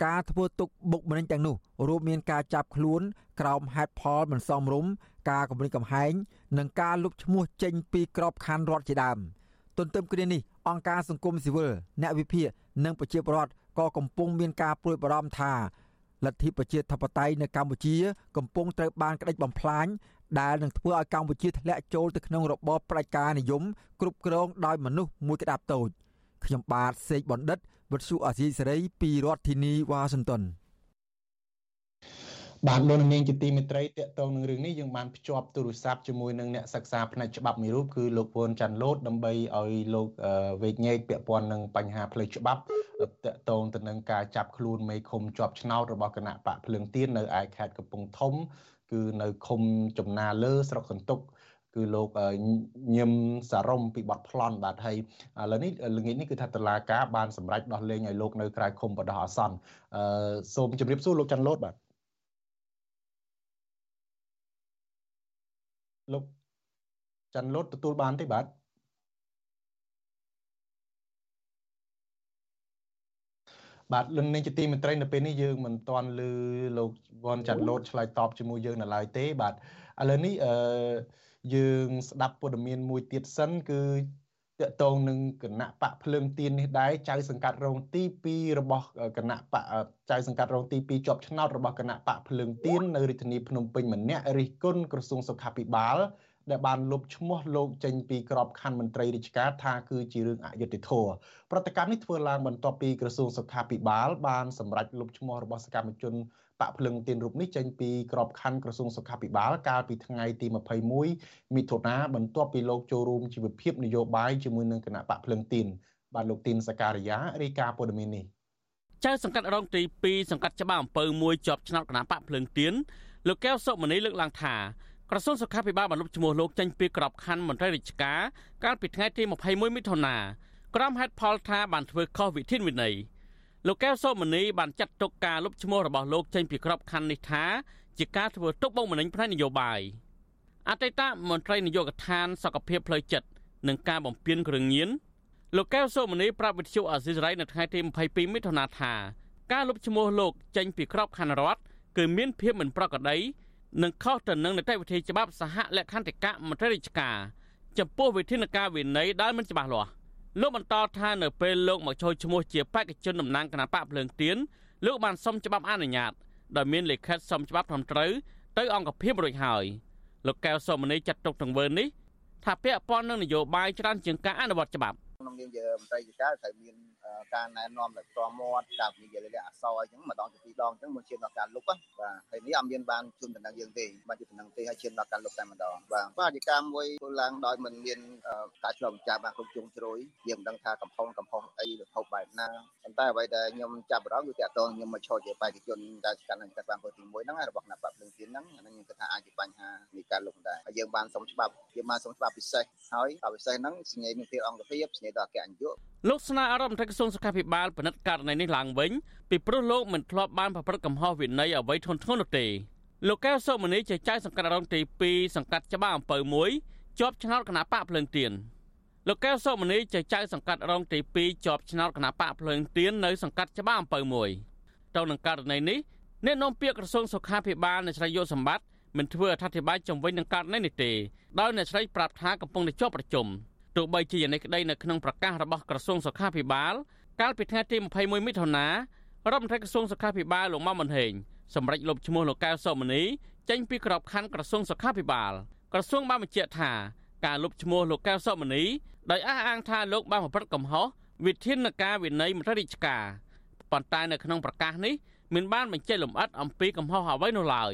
ការធ្វើទុកបុកម្នេញទាំងនោះរួមមានការចាប់ខ្លួនក្រោមហេតុផលមិនសមរម្យការគំរាមកំហែងនិងការលុបឈ្មោះចេញពីក្របខ័ណ្ឌរដ្ឋជាដើម ទន្ទឹមគ្នានេះអង្គការសង្គមស៊ីវិលអ្នកវិភាគនិងប្រជាពលរដ្ឋក៏កំពុងមានការព្រួយបារម្ភថាលទ្ធិប្រជាធិបតេយ្យនៅកម្ពុជា កំពុងត្រូវបានក្តិចបំផ្លាញដែលនឹងធ្វើឲ្យកម្ពុជាធ្លាក់ចូលទៅក្នុងរបបផ្ដាច់ការនិយមគ្រប់គ្រងដោយមនុស្សមួយក្តាប់តូចខ្ញុំបាទសេកបណ្ឌិតវិទ្យុអាស៊ីសេរីពីរដ្ឋធានីវ៉ាស៊ីនតោន បាទលោកនាងជាទីមេត្រីតកតងនឹងរឿងនេះយើងបានភ្ជាប់ទូរស័ព្ទជាមួយនឹងអ្នកសិក្សាផ្នែកច្បាប់មួយរូបគឺលោកវ៉ុនច័ន្ទលូតដើម្បីឲ្យលោកវេកញែកពាក់ព័ន្ធនឹងបញ្ហាផ្លូវច្បាប់តកតងទៅនឹងការចាប់ខ្លួនមេឃុំជាប់ឆ្នោតរបស់គណៈបកភ្លើងទៀននៅឯខេត្តកំពង់ធំ គឺនៅឃុំចំណាលើស្រុកសន្ទុកគឺលោកញឹមសារ៉ុំពីបទប្លន់បាទហើយឥឡូវនេះល្ងាចនេះគឺថាតឡាការបានសម្រេចដោះលែងឲ្យលោកនៅក្រៅឃុំបដោះអាសន្នអឺសូមជម្រាបសួរលោកច័ន្ទលូតបាទ លោកច័ន្ទលូតទទួលបានទេបាទបាទលនឹងជាទីមន្ត្រីនៅពេលនេះយើងមិនទាន់ឮលោកវ៉ាន់ចាត់លូតឆ្លើយតបជាមួយយើងនៅឡើយទេ បាទឥឡូវនេះអឺយើងស្ដាប់ព័ត៌មានមួយទៀតសិនគឺ តកតងនឹងគណៈបកភ្លើងទៀននេះដែរចៅសង្កាត់រងទី2របស់គណៈបកចៅសង្កាត់រងទី2ជាប់ឆ្នោតរបស់គណៈបកភ្លើងទៀននៅរាជធានីភ្នំពេញម្នាក់រិះគន់ក្រសួងសុខាភិបាល ដែលបានលុបឈ្មោះលោកចេញពីក្របខ័ណ្ឌមន្ត្រីរាជការថាគឺជារឿងអយុត្តិធម៌ប្រតិកម្មនេះធ្វើឡើងបន្ទាប់ពីក្រសួងសុខាភិបាល បានសម្រេចលុបឈ្មោះរបស់សកម្មជន បកភ្លឹងទៀនរូបនេះចេញពីក្របខ័ណ្ឌក្រសួងសុខាភិបាល កាលពីថ្ងៃទី21មិថុនាបន្ទាប់ពីលោកចូលរួមជីវភាពនយោបាយជាមួយនឹងគណៈបកភ្លឹងទៀនបាទលោកទីនសការីយ៉ារាយការណ៍ព័ត៌មាននេះចៅសង្កាត់រងទី2សង្កាត់ច្បារអំពើមួយជាប់ឆ្នោតគណៈបកភ្លើងទៀនលោកកែវសុមនីលើកឡើងថាក្រសួងសុខាភិបាលបានលុបឈ្មោះលោកចេញពីក្របខ័ណ្ឌមន្ត្រីរាជការកាលពីថ្ងៃទី21មិថុនាក្រុមហេតុផលថាបានធ្វើខុសវិធានវិន័យ លោកកែវសូមនីបានចាត់ទុកការលុបឈ្មោះរបស់លោកចេញពីក្របខ័ណ្ឌនេះថាជាការធ្វើទុកបុកម្នេញផ្នែកនយោបាយអតីតមន្ត្រីនយោបាយកថានសុខភាពផ្លូវចិត្តនិងការបំពេញគ្រឿងញៀនលោកកែវសូមនីប្រាប់វិទ្យុអាស៊ីសេរីនៅថ្ងៃទី22មិថុនាថាការលុបឈ្មោះលោកចេញពីក្របខ័ណ្ឌរដ្ឋគឺមានភាពមិនប្រក្រតីនិងខុសទៅនឹងនីតិវិធីច្បាប់សហលក្ខន្តិកៈមន្ត្រីរាជការចំពោះវិធានការវិន័យដែលមិនច្បាស់លាស់ លោកបន្តថានៅពេលលោកមកចូលឈ្មោះជាបេក្ខជនតំណាងគណៈបកភ្លើងទៀនលោកបានសុំច្បាប់អនុញ្ញាតដោយមានលិខិតសុំច្បាប់ត្រឹមត្រូវទៅអង្គភាពរួចហើយលោកកែវសុមនីចាត់ទុកទង្វើនេះថាពាក់ព័ន្ធនឹងនយោបាយច្រើនជាងការអនុវត្តច្បាប់ក្នុងនាមជាមន្ត្រីរាជការត្រូវមាន ការណែនាំដោយផ្ទាល់មាត់ការនិយាយលក្ខអសរអញ្ចឹងម្ដងទៅពីរដងអញ្ចឹងមុនឈានដល់ការលុបបាទហើយនេះអត់មានបានជូនតំណែងយើងទេបានជូនតំណែងទេហើយឈានដល់ការលុបតែម្ដងបាទបាទជាការមួយធ្វើឡើងដោយមិនមានការឆ្លងចាប់បានគ្រប់ជ្រុងជ្រោយយើងមិនដឹងថាកំផុងកំផុសអីរហូតបែបណាប៉ុន្តែអ្វីដែលខ្ញុំចាប់អារម្មណ៍គឺតកតងខ្ញុំមកឈរជាបេក្ខជនដែលស្កាន់នឹងកាត់បានពើទី1ហ្នឹងរបស់គណៈបព្វភ្លើងទៀនហ្នឹងអាហ្នឹងខ្ញុំគិតថាអាចជាបញ្ហានៃការលុបដែរហើយយើងបានសុំច្បាប់យើងបានសុំច្បាប់ពិសេសហើយពិសេសហ្នឹងស្ញេមានភាពអង្គភាពស្ញេដល់អគ្គនាយកលោកស្នើអរដ្ឋមន្ត្រីក្រសួងសុខាភិបាលពិនិត្យករណីនេះឡើងវិញពីព្រោះលោកមិនធ្លាប់បានប្រព្រឹត្តកំហុសវិន័យអ្វីធ្ងន់ធ្ងរនោះទេលោកកែវសុមនីជាចៅសង្កាត់រងទី2សង្កាត់ច្បារអំពៅ1ជាប់ឆ្នោតគណៈបកភ្លើងទៀនលោកកែវសុមនីជាចៅសង្កាត់រងទី2ជាប់ឆ្នោតគណៈបកភ្លើងទៀននៅសង្កាត់ច្បារអំពៅ1ទៅនឹងករណីនេះអ្នកនាំពាក្យក្រសួងសុខាភិបាលអ្នកស្រីយុសម្បត្តិមិនធ្វើអធិប្បាយជំវិញនឹងករណីនេះទេដោយអ្នកស្រីប្រាប់ថាកំពុងតែជាប់ប្រជុំ ទោះបីជាយ៉ាងនេះក្តីនៅក្នុងប្រកាសរបស់ក្រសួងសុខាភិបាល កាលពីថ្ងៃទី21មិថុនារដ្ឋមន្ត្រីក្រសួងសុខាភិបាលលោកម៉ាំមិនហេងសម្រេចលុបឈ្មោះលោកកែវសុមនីចេញពីក្របខ័ណ្ឌក្រសួងសុខាភិបាលក្រសួងបានបញ្ជាក់ថាការលុបឈ្មោះលោកកែវសុមនីដោយអះអាងថាលោកបានប្រព្រឹត្តកំហុសវិធានការវិន័យមន្ត្រីរាជការប៉ុន្តែនៅក្នុងប្រកាសនេះមិនបានបញ្ជាក់លម្អិតអំពីកំហុសអ្វីនោះឡើយ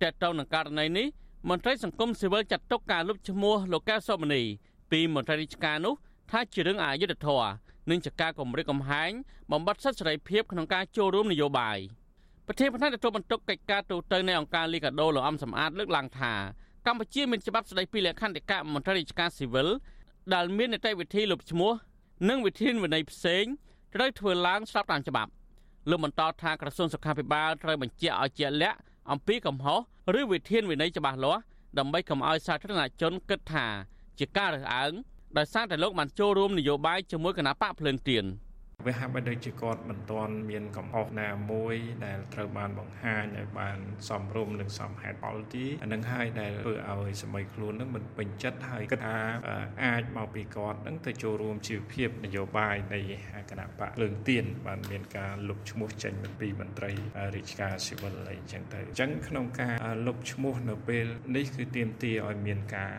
តែទៅនឹងករណីនេះមន្ត្រីសង្គមស៊ីវិលចាត់ទុកការលុបឈ្មោះលោកកែវសុមនី ពីមន្ត្រីរាជការនោះថាជារឿងអយុត្តិធម៌និងជាការគំរាមកំហែងបំបត្តិសិទ្ធិសេរីភាពក្នុងការចូលរួមនយោបាយប្រធានប្រធានទទួលបន្ទុកកិច្ចការទូតនៃអង្គការលីកាដូលោកអំសំអាតលើកឡើងថាកម្ពុជាមានច្បាប់ស្តីពីលក្ខន្តិកៈមន្ត្រីរាជការស៊ីវិលដែលមាននីតិវិធីលុបឈ្មោះនិងវិធានវិន័យផ្សេងត្រូវធ្វើឡើងស្របតាមច្បាប់លោកបន្តថាក្រសួងសុខាភិបាលត្រូវបញ្ជាក់ឲ្យជាក់លាក់អំពីកំហុសឬវិធានវិន័យច្បាស់លាស់ដើម្បីកុំឲ្យសាធារណជនគិតថា ជាការរើសអើងដោយសារតែលោកបានចូលរួមនយោបាយជាមួយគណៈបកភ្លើងទៀន។ វាហាក់បីដូចជាគាត់មិនទាន់មានកំហុសណាមួយដែលត្រូវបានបង្ហាញឲ្យបានសមរម្យនិងសមហេតុផលទីអានឹងហើយដែលធ្វើឲ្យសម័យខ្លួននឹងមិនពេញចិត្តហើយគិតថាអាចមកពីគាត់នឹងទៅចូលរួមជីវភាពនយោបាយនៃគណៈបកលើងទៀនបានមានការលុបឈ្មោះចេញពីមន្ត្រីរាជការស៊ីវិលអីចឹងទៅអញ្ចឹងក្នុងការលុបឈ្មោះនៅពេលនេះគឺទាមទារឲ្យមានការ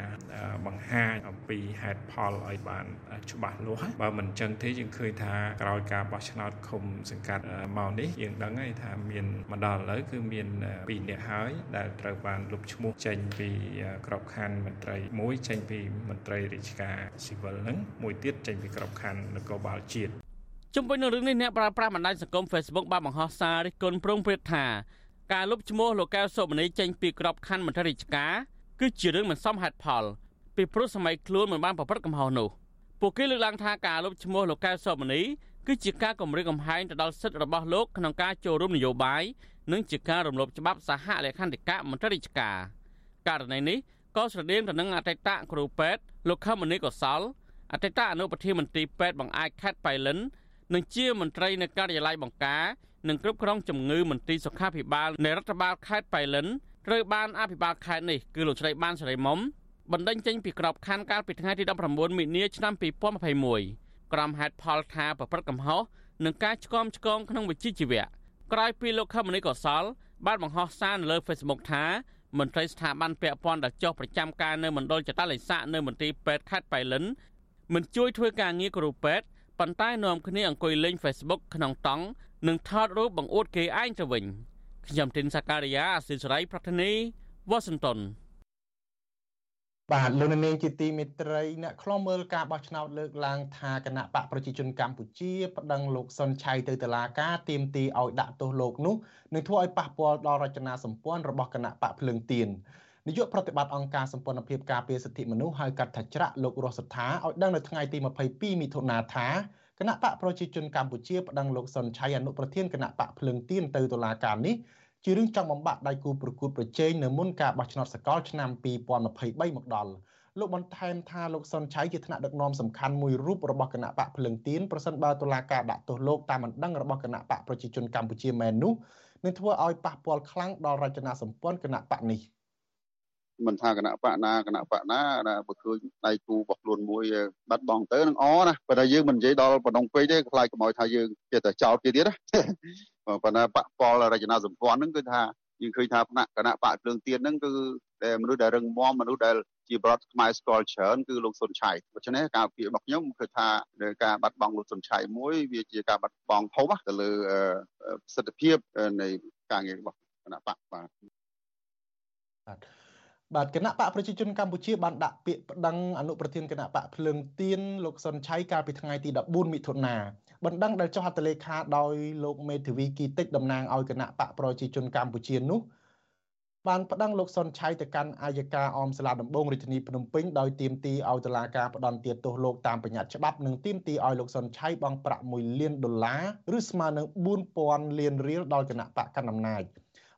បង្ហាញអំពីហេតុផលឲ្យបានច្បាស់លាស់បើមិនចឹងទេយើងឃើញថាក្រោយការបោះឆ្នោតឃុំសង្កាត់មកនេះយើងដឹងហើយថាមានមកដល់ឥឡូវគឺមាន2នាក់ហើយដែលត្រូវបានលុបឈ្មោះចេញពីក្របខ័ណ្ឌមន្ត្រីមួយចេញពីមន្ត្រីរាជការស៊ីវិលហ្នឹងមួយទៀតចេញពីក្របខ័ណ្ឌនគរបាលជាតិជុំវិញនឹងរឿងនេះអ្នកប្រើប្រាស់បណ្ដាញសង្គម Facebook បានបង្ហោះសាររិះគន់ប្រងព្រឹត្តថាការលុបឈ្មោះលោកកែវសុមនីចេញពីក្របខ័ណ្ឌមន្ត្រីរាជការគឺជារឿងមិនសមហេតុផលពីព្រោះសម័យខ្លួនមិនបានប្រព្រឹត្តកំហុសនោះពួកគេលើកឡើងថាការលុបឈ្មោះលោកកែវសុមនី គឺជាការគម្រាមកំហែងទៅដល់សិទ្ធិរបស់លោកក្នុងការចូលរួមនយោបាយនិងជាការរំលោភច្បាប់សហលក្ខន្តិកៈមន្ត្រីរាជការករណីនេះក៏ស្រដៀងទៅនឹងអតីតគ្រូពេទ្យលោកខមនីកុសលអតីតអនុប្រធានមន្ត្រីពេទ្យបង្អែកខេត្តបៃលិននិងជាមន្ត្រីនៅការិយាល័យបង្ការនិងគ្រប់គ្រងជំងឺមន្ត្រីសុខាភិបាលនៃរដ្ឋបាលខេត្តបៃលិនត្រូវបានអភិបាលខេត្តនេះគឺលោកស្រីបានសេរីមុំបណ្ដឹងចេញពីក្របខ័ណ្ឌកាលពីថ្ងៃទី19មីនាឆ្នាំ2021 ក្រុមហេតុផលថាប្រព្រឹត្តកំហុសនឹងការឆ្គាំឆ្គងក្នុងវិជ្ជាជីវៈក្រោយពីលោកខមនីកសលបានបង្ហោះសារនៅលើ Facebook ថាមន្ត្រីស្ថាប័នពាក់ព័ន្ធដែលចុះប្រចាំការនៅមណ្ឌលចតាឡេសានៅមន្ទីរពេទ្យខេត្តបៃលិនមិនជួយធ្វើការងារគ្រូពេទ្យប៉ុន្តែនាំគ្នាអង្គុយលេង Facebook ក្នុងតង់និងថតរូបបង្អួតគេឯងទៅវិញខ្ញុំទីនសាការីយ៉ាអសិលសរៃប្រធានីវ៉ាស៊ីនតោន បាទលោកនាងជាទីមេត្រីអ្នកខ្លំមើលការបោះឆ្នោតលើកឡើងថាគណៈបកប្រជាជនកម្ពុជាប្តឹងលោកសុនឆៃទៅតុលាការទាមទារឲ្យដាក់ទោសលោកនោះនឹងធ្វើឲ្យប៉ះពាល់ដល់រចនាសម្ព័ន្ធរបស់គណៈបកភ្លើងទៀននាយកប្រតិបត្តិអង្គការសម្ព័ន្ធភាពការពារសិទ្ធិមនុស្សហៅកាត់ថាច្រាក់លោករស់សថាឲ្យដឹងនៅថ្ងៃទី22មិថុនាថាគណៈបកប្រជាជនកម្ពុជាប្តឹងលោកសុនឆៃអនុប្រធានគណៈបកភ្លើងទៀនទៅតុលាការនេះ ជារឿងចង់បំបាក់ដៃគូប្រកួតប្រជែងនៅមុនការបោះឆ្នោតសកលឆ្នាំ2023មកដល់លោកបន្ថែមថាលោកសុនឆៃជាថ្នាក់ដឹកនាំសំខាន់មួយរូបរបស់គណៈបកភ្លឹងទៀនប្រសិនបើតុលាការដាក់ទោសលោកតាមបណ្ដឹងរបស់គណៈបកប្រជាជនកម្ពុជាមែននោះនឹងធ្វើឲ្យប៉ះពាល់ខ្លាំងដល់រចនាសម្ព័ន្ធគណៈបកនេះ មិនថាគណៈបកណាគណៈបកណាដែលបើឃើញដៃគូរបស់ខ្លួនមួយបាត់បង់ទៅនឹងអណាប៉ុន្តែយើងមិននិយាយដល់បណ្ដងពេកទេខ្លាចកុំឲ្យថាយើងចេះតែចោលគេទៀតណាប៉ុន្តែបកពលរចនាសម្ព័ន្ធហ្នឹងគឺថាយើងឃើញថាគណៈគណៈបកភ្លើងទៀនហ្នឹងគឺដែលមនុស្សដែលរឹងមាំមនុស្សដែលជាបរដ្ឋខ្មែរស្គាល់ច្រើនគឺលោកសុនឆៃដូច្នេះការពាររបស់ខ្ញុំគឺថាការបាត់បង់លោកសុនឆៃមួយវាជាការបាត់បង់ធំទៅលើប្រសិទ្ធភាពនៃការងាររបស់គណៈបកបាទបាទ គណៈបកប្រជាជនកម្ពុជាបានដាក់ពាក្យប្តឹងអនុប្រធានគណៈបកភ្លើងទៀនលោកសុនឆៃកាលពីថ្ងៃទី14មិថុនាបណ្ដឹងដែលចុះហត្ថលេខាដោយលោកមេធាវីគីតិចតំណាងឲ្យគណៈបកប្រជាជនកម្ពុជានោះបានប្តឹងលោកសុនឆៃទៅកាន់អាយកាអមសាលាដំបងរាជធានីភ្នំពេញដោយទាមទារឲ្យតុលាការផ្តន្ទាទោសលោកតាមបញ្ញត្តិច្បាប់និងទាមទារឲ្យលោកសុនឆៃបង់ប្រាក់1លានដុល្លារឬស្មើនឹង4000លានរៀលដល់គណៈបកកណ្ដាលអំណាច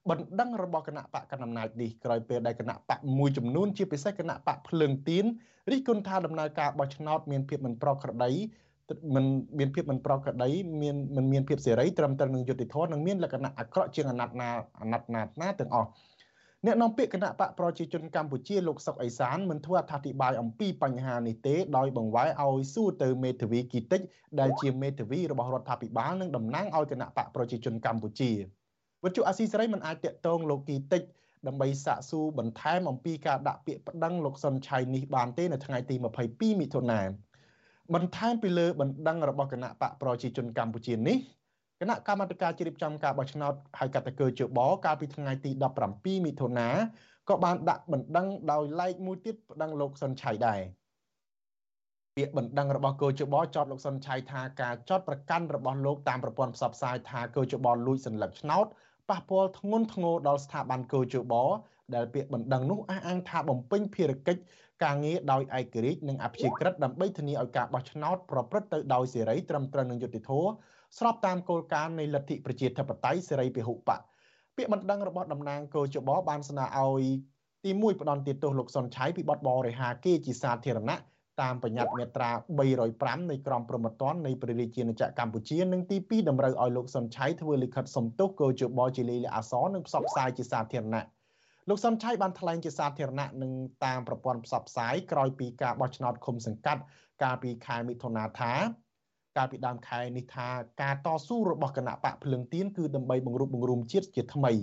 បណ្ដឹងរបស់គណៈបកកណ្ដាលអំណាចនេះក្រោយពេលដែលគណៈបកមួយចំនួនជាពិសេសគណៈបកភ្លើងទៀនរិះគន់ថាដំណើរការបោះឆ្នោតមានភាពមិនប្រក្រតីមិនមានភាពមិនប្រក្រតីមានមិនមានភាពសេរីត្រឹមត្រូវនឹងយុត្តិធម៌និងមានលក្ខណៈអាក្រក់ជាងអាណត្តិណាអាណត្តិណាណាទាំងអស់អ្នកនាំពាក្យគណៈបកប្រជាជនកម្ពុជាលោកសុកអេសានមិនធ្វើអត្ថាធិប្បាយអំពីបញ្ហានេះទេដោយបង្វែរឲ្យសួរទៅមេធាវីគីតិចដែលជាមេធាវីរបស់រដ្ឋាភិបាលនិងតំណាងឲ្យគណៈបកប្រជាជនកម្ពុជា វត្ថុអាស៊ីសេរីមិនអាចតាក់ទងលោកគីតិចដើម្បីសាកសួរបន្ថែមអំពីការដាក់ពាក្យប្តឹងលោកសុនឆៃនេះបានទេនៅថ្ងៃទី22មិថុនាបន្ថែមពីលើបណ្ដឹងរបស់គណៈបកប្រជាជនកម្ពុជានេះគណៈកម្មាធិការជ្រៀបចំការបោះឆ្នោតហៅកាតកោជបកាលពីថ្ងៃទី17មិថុនាក៏បានដាក់បណ្ដឹងដោយឡែកមួយទៀតបណ្ដឹងលោកសុនឆៃដែរពាក្យបណ្ដឹងរបស់កោជបចោទលោកសុនឆៃថាការចោទប្រកាន់របស់លោកតាមប្រព័ន្ធផ្សព្វផ្សាយថាកោជបលួចសន្លឹកឆ្នោត ប៉ះពាល់ធ្ងន់ធ្ងរដល់ស្ថាប័នកោជបដែលពាក្យបណ្ដឹងនោះអះអាងថាបំពេញភារកិច្ចការងារដោយឯករាជ្យនិងអព្យាក្រឹតដើម្បីធានាឲ្យការបោះឆ្នោតប្រព្រឹត្តទៅដោយសេរីត្រឹមត្រូវនិងយុត្តិធម៌ស្របតាមគោលការណ៍នៃលទ្ធិប្រជាធិបតេយ្យសេរីពហុបកពាក្យបណ្ដឹងរបស់តំណាងកោជបបានស្នើឲ្យទី1ផ្ដន់ទោសលោកសុនឆៃពីបទបរិហាគេជាសាធារណៈ តាមបញ្ញត្តិមាត្រា305នៃក្រមព្រហ្មទណ្ឌនៃព្រះរាជាណាចក្រកម្ពុជានិងទី2តម្រូវឲ្យលោកសុនឆៃធ្វើលិខិតសំទោសកោជបជាលិលាអសរនិងផ្សព្វផ្សាយជាសាធារណៈលោកសុនឆៃបានថ្លែងជាសាធារណៈនឹងតាមប្រព័ន្ធផ្សព្វផ្សាយក្រោយពីការបោះឆ្នោតឃុំសង្កាត់កាលពីខែមិថុនាថាកាលពីដើមខែនេះថាការតស៊ូរបស់គណៈបកភ្លឹងទៀនគឺដើម្បីបង្រួបបង្រួមជាតិជាថ្មី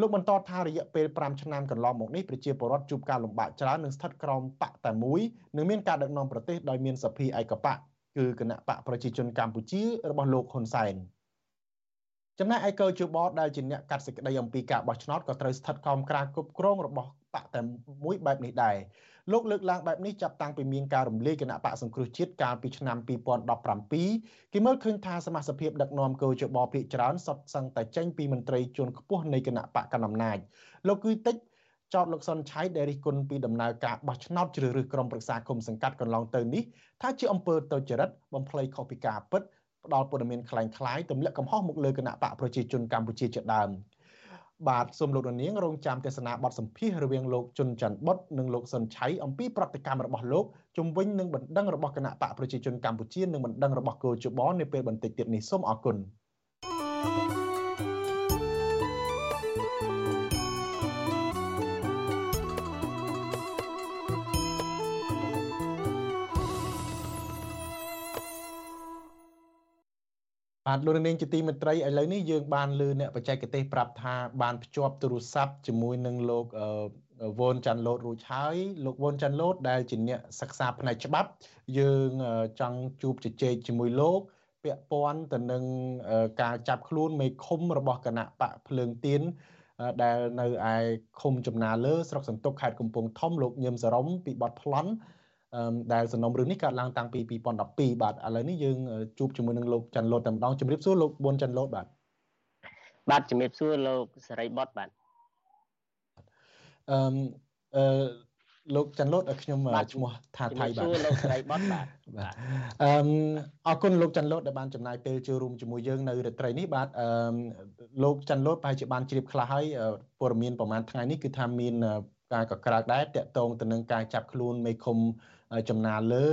លោកបន្តថារយៈពេល5ឆ្នាំកន្លងមកនេះប្រជាពលរដ្ឋជួបការលំបាកច្រើននិងស្ថិតក្រោមបកតែមួយនិងមានការដឹកនាំប្រទេសដោយមានសភាឯកបកគឺគណៈបកប្រជាជនកម្ពុជារបស់លោកហ៊ុនសែនចំណែកឯកោជបដែលជាអ្នកកាត់សេចក្តីអំពីការបោះឆ្នោតក៏ត្រូវស្ថិតក្រោមការគ្រប់គ្រងរបស់បកតែមួយបែបនេះដែរ លោកលើកឡើងបែបនេះចាប់តាំងពីមានការរំលាយគណៈបកសង្គ្រោះជាតិកាលពីឆ្នាំ2017គេមើលឃើញថាសមាជិកដឹកនាំកោជបភាគច្រើនសុទ្ធសឹងតែចេញពីមន្ត្រីជាន់ខ្ពស់នៃគណៈបកកណ្ដាលអំណាចលោកគឺតិចចោតលោកសុនឆៃដែលរិះគន់ពីដំណើរការបោះឆ្នោតជ្រើសរើសក្រុមប្រឹក្សាគុំសង្កាត់កន្លងទៅនេះថាជាអំពើទុច្ចរិតបំភ្លៃខុសពីការពិតផ្ដាល់ព័ត៌មានคล้ายៗទម្លាក់កំហុសមកលើគណៈបកប្រជាជនកម្ពុជាជាដើម បាទសូមលោកនាងរងចាំទស្សនាបទសម្ភាសរវាងលោកជុនច័ន្ទបុតនិងលោកសុនឆៃអំពីប្រតិកម្មរបស់លោកជំវិញនឹងបណ្ដឹងរបស់គណៈបកប្រជាជនកម្ពុជានិងបណ្ដឹងរបស់គោជបនៅពេលបន្តិចទៀតនេះសូមអរគុណ thank you បាទលោកនាងជាទីមេត្រីឥឡូវនេះយើងបានលើអ្នកបច្ចេកទេសប្រាប់ថាបានភ្ជាប់ទូរស័ព្ទជាមួយនឹងលោកវ៉ុនចាន់ឡូតរួចហើយលោកវ៉ុនចាន់ឡូតដែលជាអ្នកសិក្សាផ្នែកច្បាប់ យើងចង់ជួបជជែកជាមួយលោកពាក់ព័ន្ធទៅនឹងការចាប់ខ្លួនមេឃុំរបស់គណៈបកភ្លើងទៀនដែលនៅឯឃុំចំណាលើស្រុកសន្ទុកខេត្តកំពង់ធំលោកញឹមសរមពីបទប្លន់ ដែលសំណុំរឿងនេះកើតឡើងតាំងពី2012បាទឥឡូវនេះយើងជួបជាមួយនឹងលោកច័ន្ទលូតតែម្ដងជម្រាបសួរលោកប៊ុនច័ន្ទលូតបាទបាទជម្រាបសួរលោកសេរីបុតបាទអឺអឺលោកច័ន្ទលូតខ្ញុំឈ្មោះថាថៃបាទសួរលោកសេរីបុតបាទបាទអឺអរគុណលោកច័ន្ទលូតដែលបានចំណាយពេលចូលរួមជាមួយយើងនៅរាត្រីនេះបាទអឺលោកច័ន្ទលូតប្រហែលជាបានជ្រាបខ្លះហើយព័ត៌មានប្រហែលថ្ងៃនេះគឺថាមានការកក្រើកដែរតកតងទៅនឹងការចាប់ខ្លួនមេឃុំ ចំណាលើ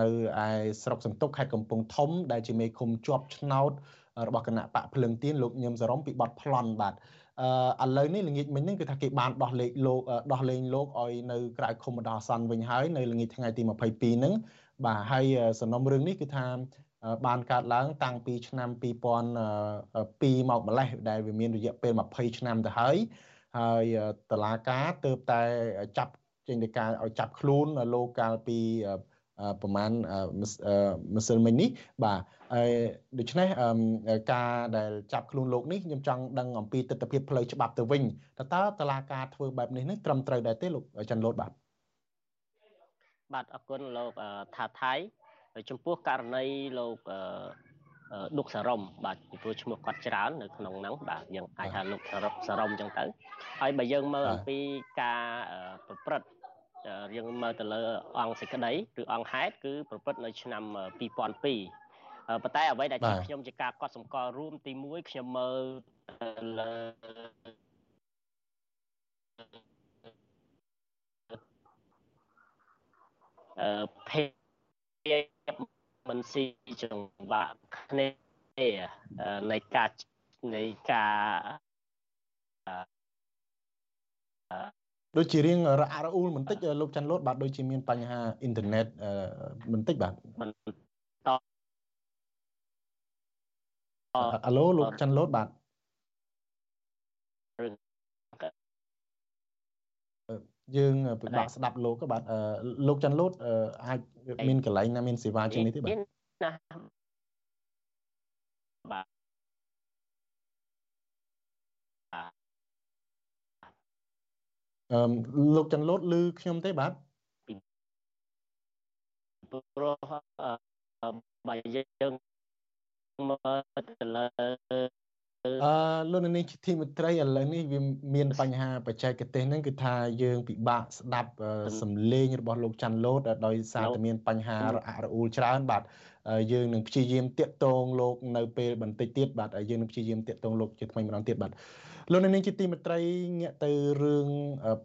នៅឯស្រុកសន្ទុកខេត្តកំពង់ធំ ដែលជាមេឃុំជាប់ឆ្នោតរបស់គណៈបកភ្លឹងទៀនលោកញឹមសរមពីបត់ប្លន់បាទអឺឥឡូវនេះល្ងាចមិញហ្នឹងគឺថាគេបានដោះលែងលោកដោះលែងលោកឲ្យនៅក្រៅឃុំបណ្ដោះអាសន្នវិញហើយនៅល្ងាចថ្ងៃទី22ហ្នឹងបាទហើយសំណុំរឿងនេះគឺថាបានកើតឡើងតាំងពីឆ្នាំ2002មកម្លេះដែលវាមានរយៈពេល20ឆ្នាំទៅហើយហើយតឡាការទៅតែចាប់ ចេញទៅការឲ្យចាប់ខ្លួនលោកកាលពីប្រហែលម្សិលមិញនេះបាទហើយដូច្នេះការដែលចាប់ខ្លួនលោកនេះខ្ញុំចង់ដឹងអំពីទស្សនវិជ្ជាផ្លូវច្បាប់ទៅវិញតើតើតឡាការធ្វើបែបនេះនឹងត្រឹមត្រូវដែរទេលោកច័ន្ទលូតបាទបាទអរគុណលោកថាថៃចំពោះករណីលោកឌុកសរមបាទពីព្រោះឈ្មោះគាត់ច្រើននៅក្នុងហ្នឹងបាទយើងអាចហៅលោកសរមអញ្ចឹងទៅហើយបើយើងមើលអំពីការប្រព្រឹត្ត យើងមើលទៅលើអង្គសេចក្តីឬអង្គហេតុគឺប្រព្រឹត្តនៅឆ្នាំ2002ប៉ុន្តែអ្វីដែលជាខ្ញុំជាការកត់សម្គាល់រួមទី1ខ្ញុំមើលលើអឺភាពមិនស៊ីចង្វាក់គ្នានៃការនៃការ ដូចជារៀងរអាក់រអ៊ូលបន្តិចលោកច័ន្ទលូតបាទដូចជាមានបញ្ហាអ៊ីនធឺណិតបន្តិចបាទអាឡូលោកច័ន្ទលូតបាទយើងពិបាកស្ដាប់លោកបាទលោកច័ន្ទលូតអាចមានកន្លែងណាមានសេវាជាងនេះទេបាទបាទ អឺលោកច័ន្ទលូតឮខ្ញុំទេបាទព្រោះបើយើងមើលទៅលើអឺលោកនាងធីមិត្រីឥឡូវនេះវាមានបញ្ហាបច្ចេកទេសហ្នឹងគឺថាយើងពិបាកស្ដាប់សំឡេងរបស់លោកច័ន្ទលូតដោយសារតែមានបញ្ហារអាក់រអួលច្រើនបាទយើងនឹងព្យាយាមតាក់ទងលោកនៅពេលបន្តិចទៀតបាទយើងនឹងព្យាយាមតាក់ទងលោកជាថ្មីម្ដងទៀតបាទ លោកនាងជាទីមេត្រីងាកទៅរឿង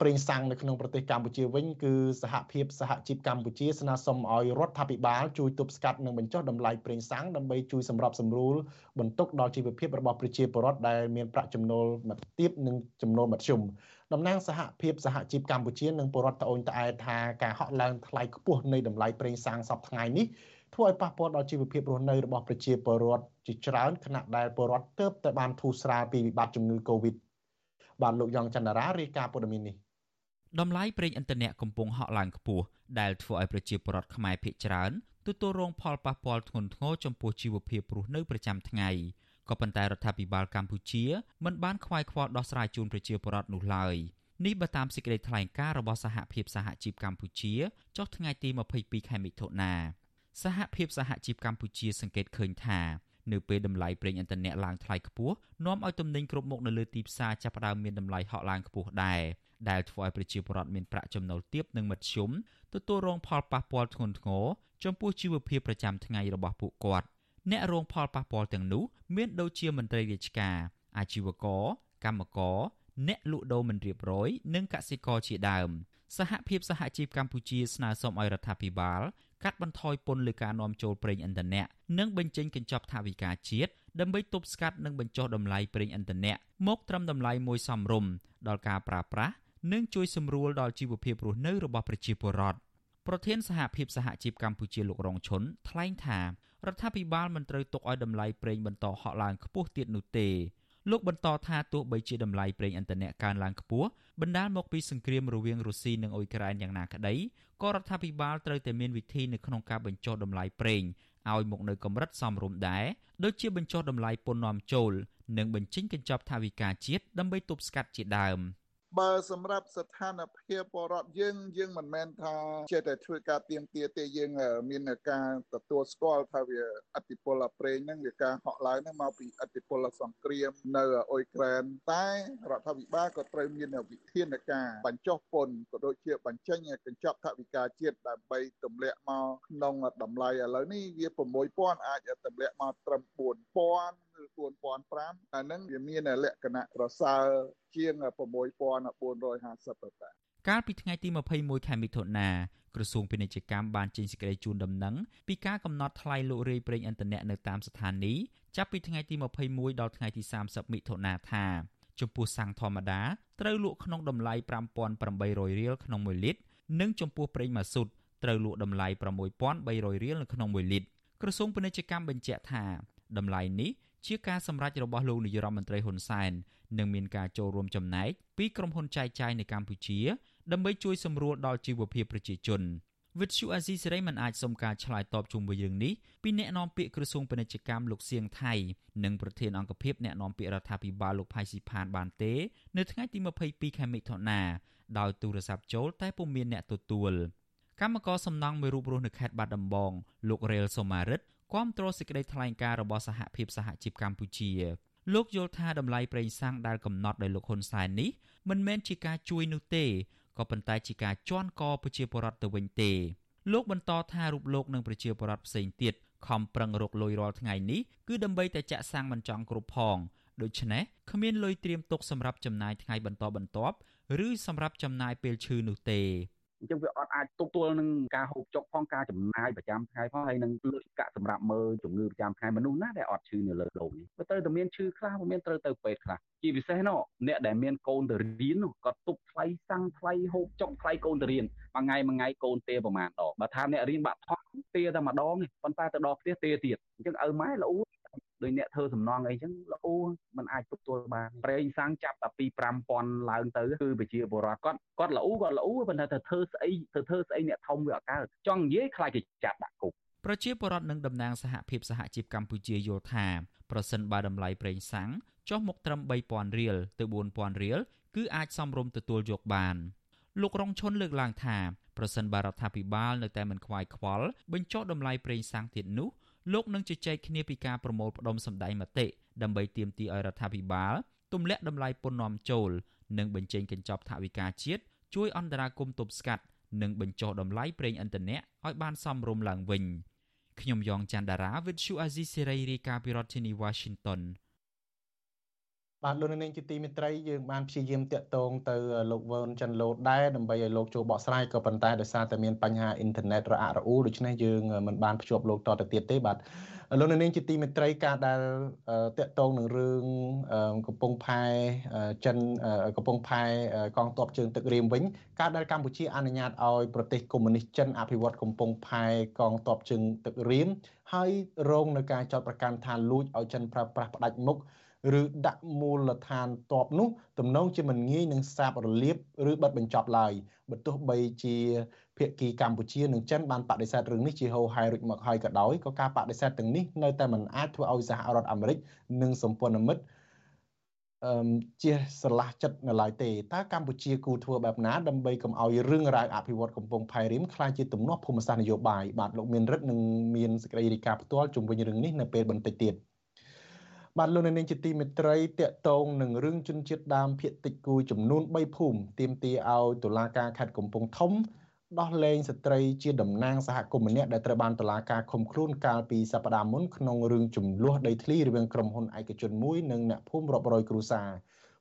ប្រេងសាំងនៅក្នុងប្រទេសកម្ពុជាវិញគឺសហភាពសហជីពកម្ពុជាស្នើសុំឲ្យរដ្ឋាភិបាលជួយទប់ស្កាត់និងបញ្ចុះតម្លៃប្រេងសាំងដើម្បីជួយសម្របសម្រួលបន្ទុកដល់ជីវភាពរបស់ប្រជាពលរដ្ឋដែលមានប្រាក់ចំណូលមទាបនិងចំណូលមធ្យមតំណាងសហភាពសហជីពកម្ពុជានិងពលរដ្ឋត្អូញត្អែថាការហក់ឡើងថ្លៃខ្ពស់នៃតម្លៃប្រេងសាំងសប្តាហ៍នេះ ធ្វើឲ្យប៉ះពាល់ដល់ជីវភាពរស់នៅរបស់ប្រជាពលរដ្ឋជាច្រើនខណៈដែលពលរដ្ឋទើបតែបានធូរស្រាលពីវិបត្តិជំងឺ Covid បាទលោកយ៉ងច័ន្ទរារាយការណ៍ព័ត៌មាននេះតម្លៃប្រេងឥន្ធនៈកំពុងហក់ឡើងខ្ពស់ដែលធ្វើឲ្យប្រជាពលរដ្ឋខ្មែរភ័យច្រើនទទួលរងផលប៉ះពាល់ធ្ងន់ធ្ងរចំពោះជីវភាពរស់នៅប្រចាំថ្ងៃក៏ប៉ុន្តែរដ្ឋាភិបាលកម្ពុជាមិនបានខ្វាយខ្វល់ដោះស្រាយជូនប្រជាពលរដ្ឋនោះឡើយនេះបើតាមសេចក្តីថ្លែងការណ៍របស់សហភាពសហជីពកម្ពុជាចុះថ្ងៃទី22ខែមិថុនា សហភាពសហជីពកម្ពុជាសង្កេតឃើញថានៅពេលតម្លៃប្រេងឥន្ធនៈឡើងថ្លៃខ្ពស់នាំឲ្យទំនិញគ្រប់មុខនៅលើទីផ្សារចាប់ផ្ដើមមានតម្លៃហក់ឡើងខ្ពស់ដែរដែលធ្វើឲ្យប្រជាពលរដ្ឋមានប្រាក់ចំណូលទាបនិងមធ្យមទទួលរងផលប៉ះពាល់ធ្ងន់ធ្ងរចំពោះជីវភាពប្រចាំថ្ងៃរបស់ពួកគាត់អ្នករងផលប៉ះពាល់ទាំងនោះមានដូចជាមន្ត្រីរាជការអាជីវករកម្មករអ្នកលក់ដូរមិនរៀបរយនិងកសិករជាដើមសហភាពសហជីពកម្ពុជាស្នើសុំឲ្យរដ្ឋាភិបាល កាត់បន្ថយពន្ធលើការនាំចូលប្រេងឥន្ធនៈនិងបញ្ចេញកញ្ចប់ថវិកាជាតិដើម្បីទប់ស្កាត់និងបញ្ចុះតម្លៃប្រេងឥន្ធនៈមកត្រឹមតម្លៃមួយសមរម្យដល់ការប្រើប្រាស់និងជួយសម្រួលដល់ជីវភាពរស់នៅរបស់ប្រជាពលរដ្ឋប្រធានសហភាពសហជីពកម្ពុជាលោករងឈុនថ្លែងថារដ្ឋាភិបាលមិនត្រូវទុកឲ្យតម្លៃប្រេងបន្តហក់ឡើងខ្ពស់ទៀតនោះទេ លោកបន្តថាទោះបីជាតម្លៃប្រេងឥន្ធនៈកើនឡើងខ្ពស់បណ្ដាលមកពីសង្គ្រាមរវាងរុស្ស៊ីនិងអ៊ុយក្រែនយ៉ាងណាក្តីក៏រដ្ឋាភិបាលត្រូវតែមានវិធីនៅក្នុងការបញ្ចុះតម្លៃប្រេងឲ្យមកនៅកម្រិតសមរម្យដែរដូចជាបញ្ចុះតម្លៃពន្ធនាំចូល និងបញ្ចេញកញ្ចប់ថវិកាជាតិដើម្បីទប់ស្កាត់ជាដើម។ បើសម្រាប់ស្ថានភាពបរដ្ឋយើងយើងមិនមែនថាចេះតែធ្វើការទៀមទាទេយើងមានការទទួលស្គាល់ថាវាអតិពលប្រេងហ្នឹងវាការហក់ឡើងហ្នឹងមកពីអតិពលសង្គ្រាមនៅអ៊ុយក្រែនតែរដ្ឋាភិបាលក៏ត្រូវមានវិធានការបញ្ចុះពន្ធក៏ដូចជាបញ្ចេញកញ្ចប់ថវិកាជាតិដើម្បីទម្លាក់មកក្នុងតម្លៃឥឡូវនេះវា6000អាចទម្លាក់មកត្រឹម4000 គឺ4005អាហ្នឹងវាមានលក្ខណៈប្រសើរជាង6450ដុល្លារកាលពីថ្ងៃទី21ខែមិថុនាក្រសួងពាណិជ្ជកម្មបានចេញសេចក្តីជូនដំណឹងពីការកំណត់ថ្លៃលក់រាយប្រេងឥន្ធនៈនៅតាមស្ថានីយ៍ចាប់ពីថ្ងៃទី21ដល់ថ្ងៃទី30មិថុនាថាចំពោះសាំងធម្មតាត្រូវលក់ក្នុងតម្លៃ5800រៀលក្នុង1លីត្រនិងចំពោះប្រេងម៉ាស៊ូតត្រូវលក់តម្លៃ6300រៀលនៅក្នុង1លីត្រក្រសួងពាណិជ្ជកម្មបញ្ជាក់ថាតម្លៃនេះ ជាការសម្រេចរបស់លោកនាយរដ្ឋមន្ត្រីហ៊ុនសែននិងមានការចូលរួមចំណែកពីក្រុមហ៊ុនចែកចាយនៅកម្ពុជា ដើម្បីជួយសម្រួលដល់ជីវភាពប្រជាជនវិទ្យុអាស៊ីសេរីមិនអាចសុំការឆ្លើយតបជុំវិញរឿងនេះពីអ្នកនាំពាក្យក្រសួងពាណិជ្ជកម្មលោកសៀងថៃនិងប្រធានអង្គភិបអ្នកនាំពាក្យរដ្ឋាភិបាលលោកផៃស៊ីផានបានទេ នៅថ្ងៃទី22ខែមិថុនាដោយទូរស័ព្ទចូលតែពុំមានអ្នកទទួលកម្មករសំណង់មួយរូបរស់នៅខេត្តបាត់ដំបងលោករ៉េលសូម៉ារិត គាំទ្រសេចក្តីថ្លែងការណ៍របស់សហភាពសហជីពកម្ពុជាលោកយល់ថាតម្លៃប្រេងសាំងដែលកំណត់ដោយលោកហ៊ុនសែននេះមិនមែនជាការជួយនោះទេក៏ប៉ុន្តែជាការជន់កប្រជាពលរដ្ឋទៅវិញទេលោកបន្តថារូបលោកនិងប្រជាពលរដ្ឋផ្សេងទៀតខំប្រឹងរកលុយរាល់ថ្ងៃនេះគឺដើម្បីតែចាក់សាំងមិនចង់គ្រប់ផងដូច្នេះគ្មានលុយត្រៀមទុកសម្រាប់ចំណាយថ្ងៃបន្តបន្ទាប់ឬសម្រាប់ចំណាយពេលឈឺនោះទេ អញ្ចឹងវាអត់អាចទប់ទល់នឹងការហូបចុកផងការចំណាយប្រចាំថ្ងៃផងហើយនឹងលុយកាក់សម្រាប់មើលជំងឺប្រចាំថ្ងៃមនុស្សណាដែលអត់ឈឺនៅលើโลกនេះវាត្រូវតែមានឈឺខ្លះវាមានត្រូវទៅពេទ្យខ្លះជាពិសេសនោះអ្នកដែលមានកូនទៅរៀននោះគាត់ទប់ថ្លៃសាំងថ្លៃហូបចុកថ្លៃកូនទៅរៀនមួយថ្ងៃមួយថ្ងៃកូនទេប្រហែលដងបើថាអ្នករៀនបាក់ថោះទេតែម្ដងប៉ុន្តែទៅដល់ផ្ទះទេទៀតអញ្ចឹងឪម៉ែល្អ ដោយអ្នកធ្វើសំណងអីចឹងល្អมันអាចទទួលបានប្រេងសាំងចាប់តែពី5000ឡើងទៅគឺប្រជាពលរដ្ឋគាត់គាត់ល្អគាត់ល្អប៉ុន្តែទៅធ្វើស្អីទៅធ្វើស្អីអ្នកធំវាអត់កើតចង់និយាយខ្លាចគេចាប់ដាក់គុកប្រជាពលរដ្ឋនិងតំណាងសហភាពសហជីពកម្ពុជាយល់ថាប្រសិនបើតម្លៃប្រេងសាំងចុះមកត្រឹម3000រៀលទៅ4000រៀលគឺអាចសំរុំទទួលយកបានលោករងឈុនលើកឡើងថាប្រសិនបើរដ្ឋាភិបាលនៅតែមិនខ្វាយខ្វល់បញ្ចុះតម្លៃប្រេងសាំងទៀតនោះ លោកនឹងជជែកគ្នាពីការប្រមូលផ្ដុំសម្ដែងមតិដើម្បីទាមទារឲ្យរដ្ឋាភិបាលទម្លាក់តម្លៃពន្ធនាំចូល និងបញ្ចេញកញ្ចប់ថវិកាជាតិជួយអន្តរាគមន៍ទប់ស្កាត់និងបញ្ចុះតម្លៃប្រេងឥន្ធនៈឲ្យបានសមរម្យឡើងវិញខ្ញុំយ៉ងច័ន្ទដារាវិទ្យុអាស៊ីសេរីរាយការណ៍ពីរដ្ឋធានី Washington បាទលោកនាងជាទីមេត្រីយើងបានព្យាយាមតាក់ទងទៅលោកវ៉ុនចិនឡូតដែរដើម្បីឲ្យលោកចូលបកស្រាយក៏ប៉ុន្តែដោយសារតែមានបញ្ហាអ៊ីនធឺណិតរអាក់រអួលដូច្នេះយើងមិនបានភ្ជាប់លោកតទៅទៀតទេបាទលោកនាងជាទីមេត្រីការដែលតាក់ទងនឹងរឿងកំពង់ផែចិនកំពង់ផែកងទ័ពជើងទឹករៀមវិញការដែលកម្ពុជាអនុញ្ញាតឲ្យប្រទេសកុម្មុយនីសចិនអភិវឌ្ឍកំពង់ផែកងទ័ពជើងទឹករៀមហើយរងនឹងការចោទប្រកាន់ថាលួចឲ្យចិនប្រើប្រាស់ផ្ដាច់មុខ ឬដាក់មូលដ្ឋានតបនោះទំនងជាមិនងាយនឹងសាបរលាបឬបិទបញ្ចប់ឡើយបើទោះបីជាភាគីកម្ពុជានិងចិនបានបដិសេធរឿងនេះជាហោហែរួចមកហើយក៏ដោយក៏ការបដិសេធទាំងនេះនៅតែមិនអាចធ្វើឲ្យសហរដ្ឋអាមេរិកនិងសម្ព័ន្ធមិត្តអឺជាស្រឡះចិត្តនៅឡើយទេតើកម្ពុជាគូធ្វើបែបណាដើម្បីកុំឲ្យរឿងរ៉ាវអភិវឌ្ឍកំពង់ផែរៀមខ្លាចជាទំនាស់ភូមិសាស្ត្រនយោបាយបាទលោកមានរិទ្ធនឹងមានសេចក្តីរាយការណ៍ផ្ទាល់ជុំវិញរឿងនេះនៅពេលបន្តិចទៀត។បាទ លោកនាងជាទីមេត្រីតកតងនឹងរឿងជនជាតិដើមភៀតតិចគូចំនួន3ភូមិទាមទារឲ្យតុលាការខេត្តកំពង់ធំដោះលែងស្ត្រីជាតំណាងសហគមន៍ម្នាក់ដែលត្រូវបានតុលាការឃុំខ្លួនកាលពីសប្តាហ៍មុនក្នុងរឿងចំនួនដីធ្លីរវាងក្រុមហ៊ុនឯកជនមួយនិងអ្នកភូមិរាប់រយគ្រួសារ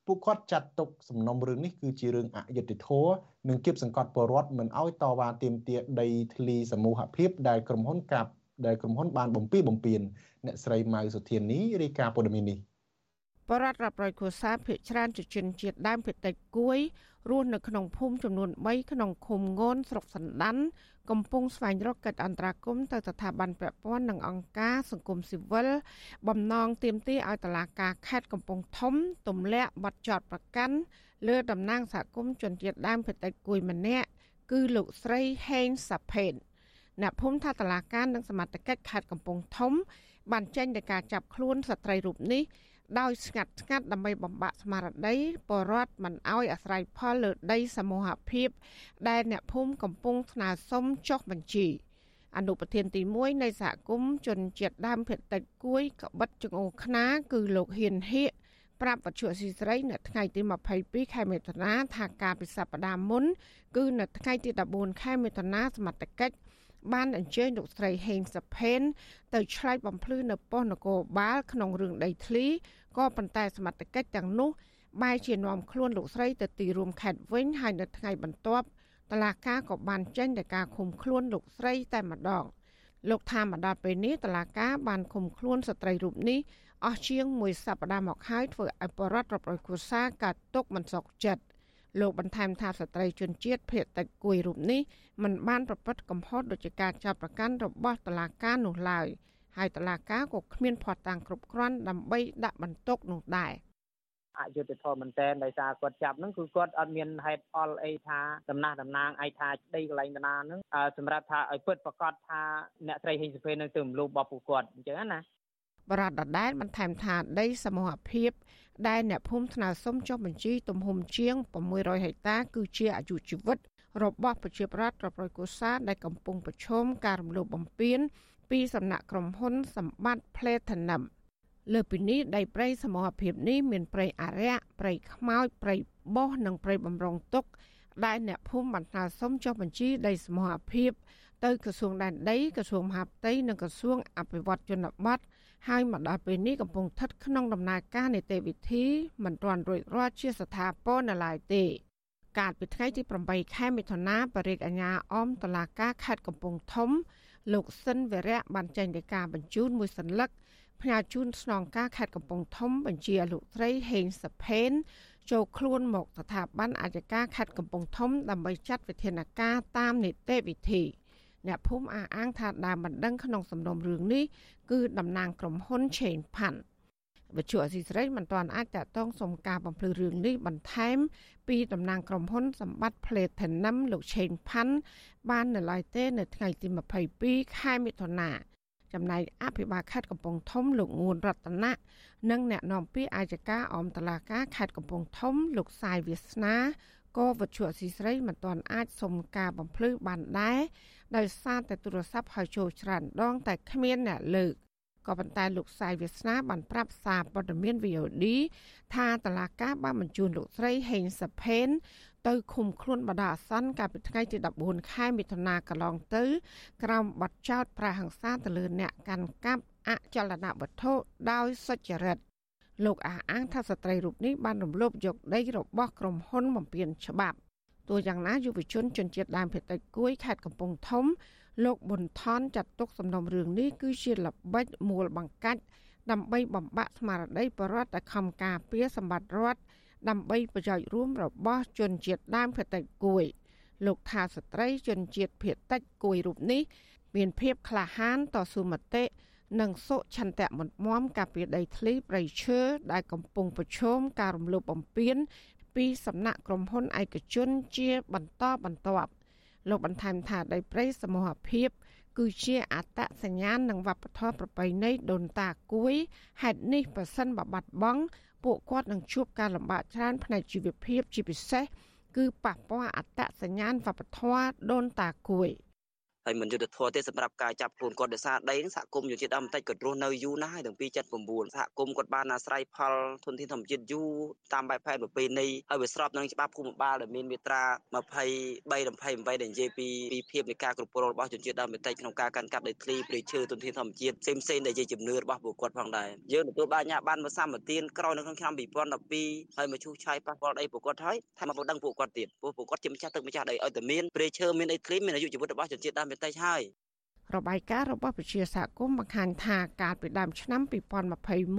ពួកគាត់ចាត់ទុកសំណុំរឿងនេះគឺជារឿងអយុត្តិធម៌និងគៀបសង្កត់ពលរដ្ឋមិនឲ្យតវ៉ាទាមទារដីធ្លីសមូហភាពដែលក្រុមហ៊ុនកាប់ ដែលក្រុមហ៊ុនបានបំពីបំពេញអ្នកស្រីម៉ៅសុធានីរាយការណ៍ព័ត៌មាននេះបរដ្ឋរាប់រយគ្រួសារភៀកច្រើនជាជនជាតិដើមភាគតិចគួយរស់នៅក្នុងភូមិចំនួន3ក្នុងឃុំងនស្រុកសណ្ដាន់កំពុងស្វែងរកកិច្ចអន្តរាគមន៍ទៅស្ថាប័នពាក់ព័ន្ធនិងអង្គការសង្គមស៊ីវិលបំណងទាមទារឲ្យតុលាការខេត្តកំពង់ធំទម្លាក់បទចោទប្រកាន់លើតំណាងសហគមន៍ជនជាតិដើមភាគតិចគួយម្នាក់គឺលោកស្រីហេងសាផេន អ្នកភូមិថាតឡាការនិងសមត្ថកិច្ចខេត្តកំពង់ធំ បានចេញទៅការចាប់ខ្លួនស្ត្រីរូបនេះដោយស្ងាត់ស្ងាត់ដើម្បីបំបាក់ស្មារតីបរដ្ឋមិនអោយអាស្រ័យផលលើដីសមូហភាព ដែលអ្នកភូមិកំពុងស្នើសុំចុះបញ្ជីអនុប្រធានទី1នៃសហគមន៍ជនជាតិដើមភាគតិចគួយក្បិតចង្អូខ្នាគឺលោកហ៊ានហៀកប្រាប់វត្ថុអសីស្រីនៅថ្ងៃទី22ខែមិថុនាថាការពិសប្តាហ៍មុន គឺនៅថ្ងៃទី14ខែមិថុនាសមត្ថកិច្ច បានអញ្ជើញលោកស្រីហេងសុផេនទៅឆ្លៃបំភ្លឺនៅប៉ុស្តិ៍នគរបាលក្នុងរឿងដីធ្លីក៏ប៉ុន្តែសមត្ថកិច្ចទាំងនោះបែរជានាំខ្លួនលោកស្រីទៅទីរួមខេត្តវិញហើយនៅថ្ងៃបន្ទាប់តឡាការក៏បានចេញដល់ការឃុំខ្លួនលោកស្រីតែម្ដងលោកថាមកដល់ពេលនេះតឡាការបានឃុំខ្លួនស្ត្រីរូបនេះអស់ជាងមួយសប្តាហ៍មកហើយធ្វើឲ្យបរដ្ឋរាប់រយគ្រួសារកាត់ទុកមិនសុខចិត្ត លោកបន្ថែមថាស្ត្រីជនជាតិភេទតិចគួយរូបនេះមិនបានប្រព្រឹត្តកំហុសដោយការចាប់ប្រកាន់របស់តុលាការនោះឡើយហើយតុលាការក៏គ្មានភ័ស្តុតាងគ្រប់គ្រាន់ដើម្បីដាក់បន្ទុកនោះដែរអយុធធម៌មែនតែនដោយសារគាត់ចាប់ហ្នឹងគឺគាត់អត់មានហេតុផលអីថាដំណះតំណាងឯថាដីកន្លែងបណ្ណាហ្នឹងសម្រាប់ថាឲ្យពិតប្រកាសថាអ្នកត្រីហេងសុភេនៅទៅមលូបរបស់ពួកគាត់អញ្ចឹងណា បរតដដែលបន្ថែមថាដីសមូហភាពដែលអ្នកភូមិស្នើសុំចុះបញ្ជីទំហំជាង600ហិកតា គឺជាអាយុជីវិត របស់ប្រជាប្រដ្ឋរាប់រយកុសាដែលកំពុងប្រឈមការរំលោភបំពាន ពីសំណាក់ក្រុមហ៊ុនសម្បត្តិ Platinum លើពីនេះដីព្រៃសមូហភាពនេះមានព្រៃអរិយព្រៃខ្មោចព្រៃបោះនិងព្រៃបំរុងទុក ដែលអ្នកភូមិបានស្នើសុំចុះបញ្ជីដីសមូហភាពទៅក្រសួងដែនដីក្រសួងមហាផ្ទៃនិងក្រសួងអភិវឌ្ឍជនបទ ហើយមកដល់ពេលនេះកំពុងស្ថិតក្នុងដំណើរការនីតិវិធីមិនទាន់រួចរាល់ជាស្ថាពរនៅឡើយទេកាលពីថ្ងៃទី8ខែមិថុនាបរិយាអាញាអមតឡាការខេត្តកំពង់ធំ លោកសិនវរៈបានចេញដីកាបញ្ជូនមួយសន្លឹកផ្ញើជូនស្នងការខេត្តកំពង់ធំបញ្ជាលោកស្រីហេងសុផេនចូលខ្លួនមកស្ថាប័នអាយកាខេត្តកំពង់ធំដើម្បីចាត់វិធានការតាមនីតិវិធី អ្នកភូមិអះអាងថាដើមបណ្ដឹងក្នុងសំណុំរឿងនេះគឺតំណាងក្រុមហ៊ុន Chain Pan វិទ្យុអសីស្រីមិនទាន់អាចតតងសុំការបំភ្លឺរឿងនេះបន្ថែម ពីតំណាងក្រុមហ៊ុនសម្បត្តិ Platinum លោក Chain Pan បាននៅឡើយទេ នៅថ្ងៃទី22ខែមិថុនាចំណែកអភិបាលខេត្តកំពង់ធំលោកងួនរតនៈនិងអ្នកនាំពាក្យអាយកាអមតឡាការខេត្តកំពង់ធំ លោកសាយវាសនាក៏វិទ្យុអសីស្រីមិនទាន់អាចសុំការបំភ្លឺបានដែរ ដោយសារតែទូរស័ព្ទហៅចូលច្រើនដង តែគ្មានអ្នកលើកក៏ប៉ុន្តែលោកសាយវាសនាបានប្រាប់សារព័ត៌មាន VOD ថាតឡាកាបានបញ្ជូនលោកស្រីហេងសាផេនទៅឃុំខ្លួនបដាអាសន្នកាលពីថ្ងៃទី14ខែមិថុនាកន្លងទៅ ក្រោមបទចោទប្រាហង្សាទៅលើអ្នកកាន់កាប់អចលនវត្ថុដោយសុចរិតលោកអះអាងថាស្ត្រីរូបនេះបានរំលោភយកដីរបស់ក្រុមហ៊ុនបំពេញច្បាប់ ទោះយ៉ាងណាយុវជនជនជាតិដើមភាគតិចគួយខេត្តកំពង់ធំ លោកប៊ុនថនចាត់ទុកសំណុំរឿងនេះគឺជាល្បិចមូលបង្កាច់ដើម្បីបំបាក់ស្មារតីបរដ្ឋដែលខំការពារសម្បត្តិរដ្ឋដើម្បីប្រយោជន៍រួមរបស់ជនជាតិដើមភាគតិចគួយ លោកថាស្ត្រីជនជាតិភាគតិចគួយរូបនេះ មានភាពក្លាហានតស៊ូមតិនិងសុឆន្ទៈមុតមមការពារដីធ្លីប្រៃឈើដែលកំពុងប្រឈមការរំលោភបំពាន ពីសំណាក់ក្រុមហ៊ុនឯកជនជាបន្តបន្ទាប់លោកបន្ថែមថាដីព្រៃសមូហភាពគឺជាអត្តសញ្ញាណនិងវប្បធម៌ប្រពៃណីដូនតាគួយហេតុនេះប្រសិនបើបាត់បង់ពួកគាត់នឹងជួបការលំបាកច្រើនផ្នែកជីវភាពជាពិសេសគឺប៉ះពាល់អត្តសញ្ញាណវប្បធម៌ដូនតាគួយ។ ហើយមិនយុទ្ធធម៌ទេសម្រាប់ការចាប់ខ្លួនគាត់ដោយសារដីហ្នឹងសហគមន៍យុជាតិដើមបន្តិចគាត់រស់នៅយូរណាស់ហើយទាំងពី79សហគមន៍គាត់បានអាស្រ័យផលធនធានធម្មជាតិយូរតាមបែបផែនប្រពៃណីហើយវាស្របនឹងច្បាប់ភូមិបាលដែលមានមាត្រា23 28ដែលនិយាយពីពីភាពនៃការគ្រប់គ្រងរបស់ជនជាតិដើមបន្តិចក្នុងការកាន់កាប់ដីធ្លីព្រៃឈើធនធានធម្មជាតិផ្សេងផ្សេងដែលជាជំនឿរបស់ពួកគាត់ផងដែរយើងទទួលបានអាជ្ញាប័ណ្ណមកសម្បទានក្រោយនៅក្នុងឆ្នាំ2012ហើយមកឈូសឆាយប៉ះពាល់ដីពួកគាត់ហើយថាមកដឹងពួកគាត់ទៀតពួកពួកគាត់ជាម្ចាស់ទឹកម្ចាស់ដីឲ្យតែមានព្រៃឈើមានដីធ្លីមានអាយុជីវិតរបស់ជនជាតិដើមបន្តិចហើយរបាយការណ៍របស់ពជាសហគមន៍បង្ហាញថាកាលពីដើមឆ្នាំ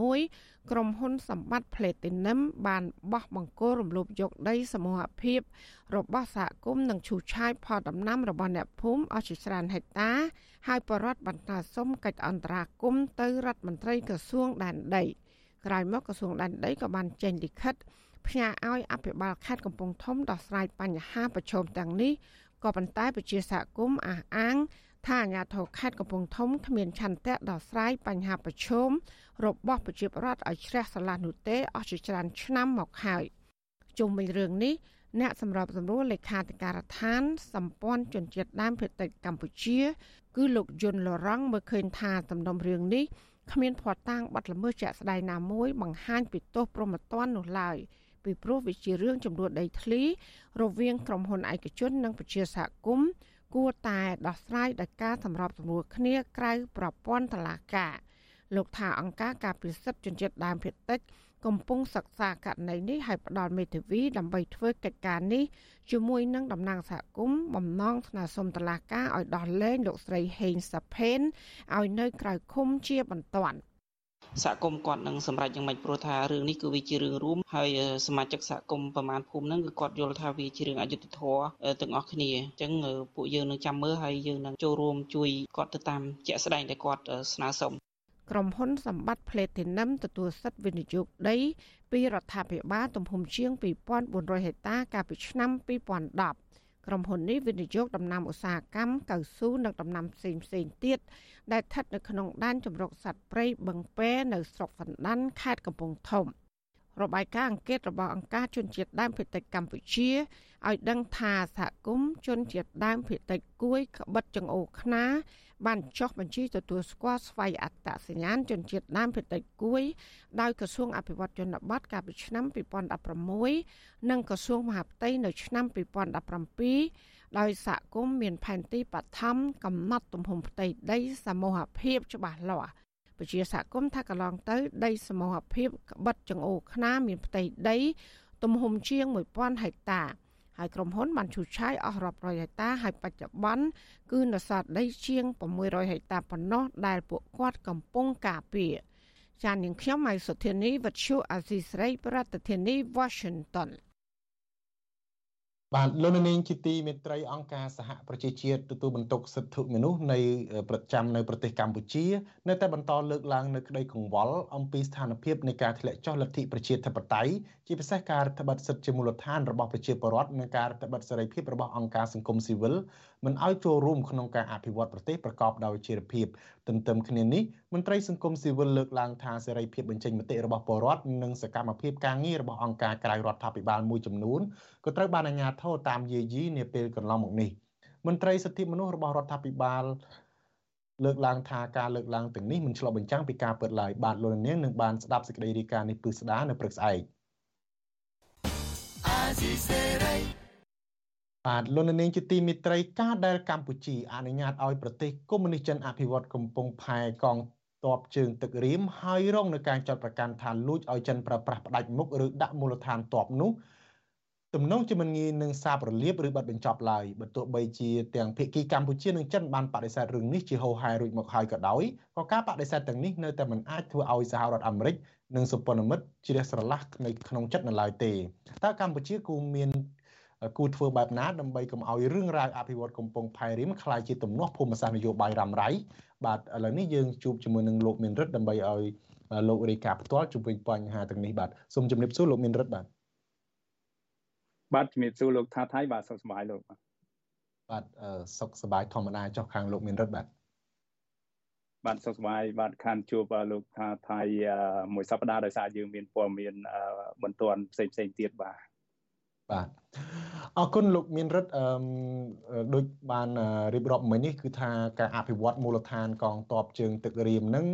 2021ក្រុមហ៊ុនសម្បត្តិ Platinum បានបោះបង្គោលរំលោភយកដីសមូហភាពរបស់សហគមន៍និងឈូសឆាយផលដំណាំរបស់អ្នកភូមិអស់ជាច្រើនហិកតា ហើយបរដ្ឋបន្តសុំកិច្ចអន្តរាគមន៍ទៅរដ្ឋមន្ត្រីក្រសួងដែនដីក្រោយមកក្រសួងដែនដីក៏បានចេញលិខិតផ្ញើឲ្យអភិបាលខេត្តកំពង់ធំដោះស្រាយបញ្ហាប្រឈមទាំងនេះ ក៏ប៉ុន្តែប្រជាសហគមន៍អះអាងថាអាជ្ញាធរខេត្តកំពង់ធំគ្មានឆន្ទៈដោះស្រាយបញ្ហាប្រឈមរបស់ប្រជាពលរដ្ឋឲ្យជ្រះស្រឡះនោះទេអស់ជាច្រើនឆ្នាំមកហើយជុំវិញរឿងនេះអ្នកសម្របសម្រួលលេខាធិការដ្ឋានសម្ព័ន្ធជនជាតិដើមភាគតិចកម្ពុជា គឺលោកយុនលរងមើលឃើញថាសំណុំរឿងនេះគ្មានភ័ស្តុតាងបាត់ល្មើសជាក់ស្ដែងណាមួយបង្ហាញពីទោសប្រមទ័ននោះឡើយ ពីព្រោះវាជារឿងចំនួនដីធ្លី រវាងក្រុមហ៊ុនឯកជន និងប្រជាសហគមន៍គួរតែដោះស្រាយដោយការសម្របសម្រួលគ្នាក្រៅប្រព័ន្ធតុលាការលោកថាអង្គការការពិសិដ្ឋជនជាតិដើមភាគតិច កំពុងសិក្សាករណីនេះឲ្យផ្ដល់មេធាវីដើម្បីធ្វើកិច្ចការនេះជាមួយនឹងតំណាងសហគមន៍បំណងស្នើសុំតុលាការឲ្យដោះលែងលោកស្រីហេងសាផេនឲ្យនៅក្រៅឃុំជាបន្ទាន់ សហគមន៍គាត់នឹងសម្រេចយ៉ាងម៉េចព្រោះថារឿងនេះគឺវាជារឿងរួមហើយសមាជិកសហគមន៍ប្រមាណភូមិហ្នឹងគឺគាត់យល់ថាវាជារឿងអយុត្តិធម៌ទាំងអស់គ្នាអញ្ចឹងពួកយើងនឹងចាំមើលហើយយើងនឹងចូលរួមជួយគាត់ទៅតាមជាក់ស្ដែងដែលគាត់ស្នើសុំក្រុមហ៊ុនសម្បត្តិ Platinum ទទួលសិទ្ធិវិនិយោគដី ពីរដ្ឋាភិបាលទំហំជាង2400ហិកតាកាលពីឆ្នាំ2010ក្រុមហ៊ុននេះវិនិយោគដំណាំឧស្សាហកម្មកៅស៊ូនិងដំណាំផ្សេងផ្សេងទៀត ដែលស្ថិតនៅក្នុងដែនជម្រកសត្វព្រៃបឹងពែនៅស្រុកសណ្ដានខេត្តកំពង់ធំរបាយការណ៍អង្កេតរបស់អង្គការជនជាតិដើមភាគតិចកម្ពុជាឲ្យដឹងថាសហគមន៍ជនជាតិដើមភាគតិចគួយក្បិតចង្អូខ្នាបានចុះបញ្ជីទទួលស្គាល់ស្វ័យអត្តសញ្ញាណជនជាតិដើមភាគតិចគួយដោយក្រសួងអភិវឌ្ឍជនបទកាលពីឆ្នាំ2016និងក្រសួងមហាផ្ទៃនៅឆ្នាំ2017 ដោយសហគមន៍មានផែនទីបឋមកំណត់ទំហំផ្ទៃដីសមូហភាពច្បាស់លាស់ពជាសហគមន៍ថាកន្លងទៅ ដីសមូហភាពក្បិតចង្អូខ្នាមានផ្ទៃដី ទំហំជាង1000ហិកតាហើយក្រុមហ៊ុនបានឈូសឆាយអស់រាប់រយហិកតាហើយបច្ចុប្បន្នគឺនៅសល់ដីជាង600ហិកតាប៉ុណ្ណោះដែលពួកគាត់កំពុងការពារចាននាងខ្ញុំម៉ៃសុធានីវັດឈូអាស៊ីស្រី ប្រធានាធិបតី Washington បាទលោកនាងជាទីមេត្រីអង្គការសហប្រជាជាតិទទួលបន្ទុកសិទ្ធិមនុស្សនៃប្រចាំនៅប្រទេសកម្ពុជា នៅតែបន្តលើកឡើងនៅក្តីកង្វល់អំពីស្ថានភាពនៃការធ្លាក់ចុះលទ្ធិប្រជាធិបតេយ្យជាពិសេសការរដ្ឋបတ်សិទ្ធិជាមូលដ្ឋានរបស់ប្រជាពលរដ្ឋនិងការរដ្ឋបတ်សេរីភាពរបស់អង្គការសង្គមស៊ីវិលមិនឲ្យចូលរួមក្នុងការអភិវឌ្ឍប្រទេសប្រកបដោយចីរភាពទន្ទឹមគ្នានេះមន្ត្រីសង្គមស៊ីវិលលើកឡើងថាសេរីភាពបញ្ចេញមតិរបស់ពលរដ្ឋនិងសកម្មភាពការងាររបស់អង្គការក្រៅរដ្ឋាភិបាលមួយចំនួនក៏ត្រូវបានអាជ្ញាធរតាមយាយីនាពេលកន្លងមកនេះមន្ត្រីសិទ្ធិមនុស្សរបស់រដ្ឋាភិបាលលើកឡើងថាការលើកឡើងទាំងនេះមិនឆ្លុះបញ្ចាំងពីការពិតឡើយបាទលោកនាងនឹងបានស្ដាប់សេចក្តីរាយការណ៍នេះពឹស្ដានៅព្រឹកស្អែកអាស៊ីសេរី បាទលោកនាងជាទីមិត្តរីការដែលកម្ពុជាអនុញ្ញាតឲ្យប្រទេសកុម្មុយនីសចិនអភិវឌ្ឍកំពុងផែកងទ័ពជើងទឹករៀមហើយរងនឹងការចាត់ប្រកាន់ថាលួចឲ្យចិនប្រើប្រាស់ផ្ដាច់មុខឬដាក់មូលដ្ឋានទ័ពនោះទំនងជាមិនងាយនឹងសាបរលាបឬបិទបញ្ចប់ឡើយបើទោះបីជាទាំងភាគីកម្ពុជានិងចិនបានបដិសេធរឿងនេះជាហោហែរួចមកហើយក៏ដោយក៏ការបដិសេធទាំងនេះនៅតែមិនអាចធ្វើឲ្យសហរដ្ឋអាមេរិកនិងសម្ព័ន្ធមិត្តជ្រះស្រឡះនៅក្នុងចិត្តនៅឡើយទេតើកម្ពុជាគូមាន គួរធ្វើបែបណាដើម្បីកុំឲ្យរឿងរ៉ាវអភិវឌ្ឍកំពង់ផែរៀមខ្លាយជាទំនាស់ភូមិសាស្ត្រនយោបាយរ៉ាំរ៉ៃបាទឥឡូវនេះយើងជួបជាមួយនឹងលោកមានរិទ្ធដើម្បីឲ្យលោករាយការណ៍ផ្ទាល់ជុំវិញបញ្ហាទាំងនេះបាទសូមជម្រាបសួរលោកមានរិទ្ធបាទបាទជំរាបសួរលោកថាថៃបាទសុខសប្បាយលោកបាទបាទសុខសប្បាយធម្មតាចុះខាងលោកមានរិទ្ធបាទបាទសុខសប្បាយបាទខានជួបលោកថាថៃមួយសប្តាហ៍ដោយសារយើងមានព័ត៌មានបន្ទាន់ផ្សេងផ្សេងទៀតបាទ បាទអរគុណលោកមានរិទ្ធអឺដូចបានរៀបរាប់មិញនេះគឺថាការអភិវឌ្ឍមូលដ្ឋានកងទ័ពជើងទឹករៀមនឹង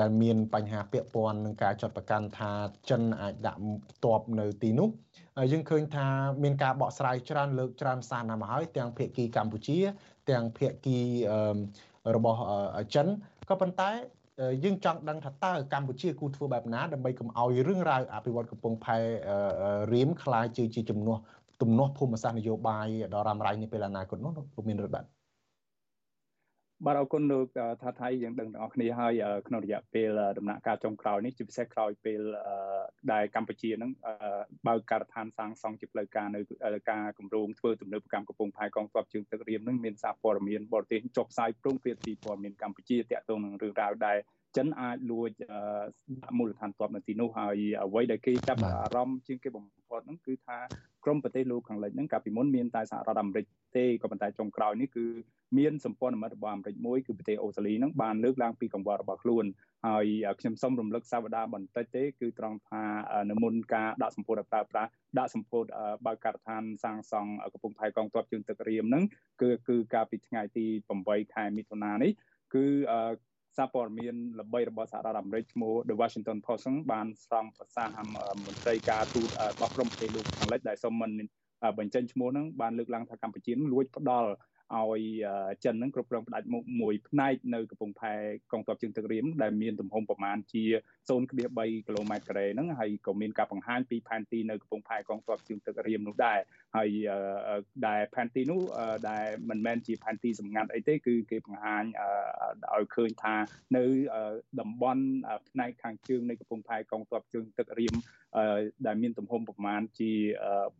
ដែលមានបញ្ហាពាក់ព័ន្ធនឹងការចាត់ប្រកាន់ថាចិនអាចដាក់ទ័ពនៅទីនោះយើងឃើញថាមានការបកស្រាយច្រើនលើកច្រើនសារណាស់មកហើយទាំងភាគីកម្ពុជា ទាំងភាគីរបស់ចិនក៏ប៉ុន្តែ យើងចង់ដឹងថាតើកម្ពុជាគូធ្វើបែបណាដើម្បីកុំឲ្យរឿងរ៉ាវអភិវឌ្ឍកំពង់ផែរៀមคล้ายជាជាជំនួសទំនាស់ភូមិសាស្ត្រនយោបាយដល់រ៉ាំរ៉ៃនាពេលអនាគតនោះលោកមានរដ្ឋបាទ បាទអរគុណលោកថាថៃយើងដឹងទាំងអស់គ្នាហើយក្នុងរយៈពេលដំណាក់កាលចុងក្រោយនេះជាពិសេសក្រោយពេលដែលកម្ពុជានឹងបើកការដ្ឋានសាងសង់ជាផ្លូវការនៅការគម្រោងធ្វើទំនើបកម្មកំពង់ផែកងទ័ពជើងទឹករៀមនឹងមានសារព័ត៌មានបរទេសចុះផ្សាយព្រមព្រៀងពីព័ត៌មានកម្ពុជាតាក់ទងនឹងរឿងរ៉ាវដែលចិនអាចលួចដាក់មូលដ្ឋានទ័ពនៅទីនោះហើយអ្វីដែលគេចាប់អារម្មណ៍ជាងគេបំផុតហ្នឹងគឺថា ក្រមប្រទេសលោកខាងលិចហ្នឹងកាលពីមុនមានតែសហរដ្ឋអាមេរិកទេក៏ប៉ុន្តែចុងក្រោយនេះគឺមានសម្ព័ន្ធមិត្តរបស់អាមេរិកមួយគឺប្រទេសអូស្ត្រាលីហ្នឹងបានលើកឡើងពីកង្វល់របស់ខ្លួនហើយខ្ញុំសូមរំលឹកសាវតាបន្តិចទេគឺត្រង់ថានៅមុនការដាក់សម្ពោធឲ្យប្រើប្រាស់ដាក់សម្ពោធបើកការដ្ឋានសាងសង់កំពង់ផែកងទ័ពជើងទឹករៀមហ្នឹងគឺគឺកាលពីថ្ងៃទី8ខែមិថុនានេះគឺ សារព័ត៌មានល្បីរបស់សហរដ្ឋអាមេរិកឈ្មោះ The Washington Post បានស្រង់ប្រសាសន៍មន្ត្រីការទូតរបស់ក្រមប្រទេសលោកខាងលិចដែលសុំមិនបញ្ចេញឈ្មោះហ្នឹងបានលើកឡើងថាកម្ពុជាលួចផ្ដាល់ ឲ្យចិននឹងគ្រប់គ្រងផ្ដាច់មុខមួយផ្នែកនៅកំពង់ផែកងទ័ពជើងទឹករៀមដែលមានទំហំប្រមាណជា0.3គីឡូម៉ែត្រការ៉េហ្នឹងហើយក៏មានការបង្ហាញពីផែនទីនៅកំពង់ផែកងទ័ពជើងទឹករៀមនោះដែរហើយដែលផែនទីនោះដែលមិនមែនជាផែនទីសម្ងាត់អីទេគឺគេបង្ហាញឲ្យឃើញថានៅតំបន់ផ្នែកខាងជើងនៃកំពង់ផែកងទ័ពជើងទឹករៀមដែលមានទំហំប្រមាណជា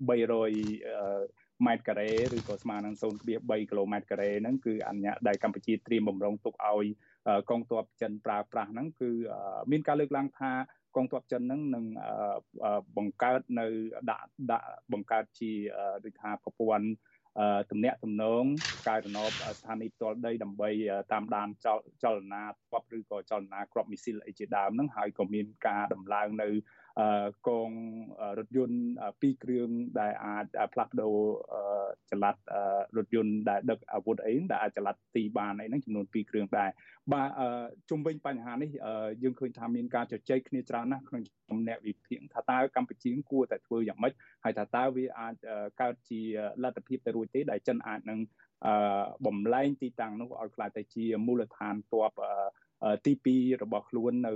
300 ម៉ែត្រការ៉េឬក៏ស្មើនឹង0.3គីឡូម៉ែត្រការ៉េហ្នឹងគឺអនុញ្ញាតដែលកម្ពុជាត្រៀមបំរុងទុកឲ្យកងទ័ពចិនប្រើប្រាស់ហ្នឹងគឺមានការលើកឡើងថាកងទ័ពចិនហ្នឹងនឹងបង្កើតនៅដាក់ដាក់បង្កើតជាដូចថាប្រព័ន្ធទំនាក់ទំនងកែរណបស្ថានីយ៍ផ្ទាល់ដីដើម្បីតាមដានចលនាទ័ពឬក៏ចលនាគ្រាប់មីស៊ីលអីជាដើមហ្នឹងហើយក៏មានការដំឡើងនៅ កងរថយន្តពីរគ្រឿងដែលអាចផ្លាស់ប្ដូរចល័តរថយន្តដែលដឹកអាវុធអីដែលអាចចល័តទីបានអីហ្នឹងចំនួន2គ្រឿងដែរបាទជុំវិញបញ្ហានេះយើងឃើញថាមានការជជែកគ្នាច្រើនណាស់ក្នុងចំណោមអ្នកវិភាគថាតើកម្ពុជាគួរតែធ្វើយ៉ាងម៉េចហើយថាតើវាអាចកើតជាលទ្ធភាពទៅរួចទេដែលចិនអាចនឹងបំលែងទីតាំងនោះឲ្យខ្លាចទៅជាមូលដ្ឋានទ័ព ទី2របស់ខ្លួននៅ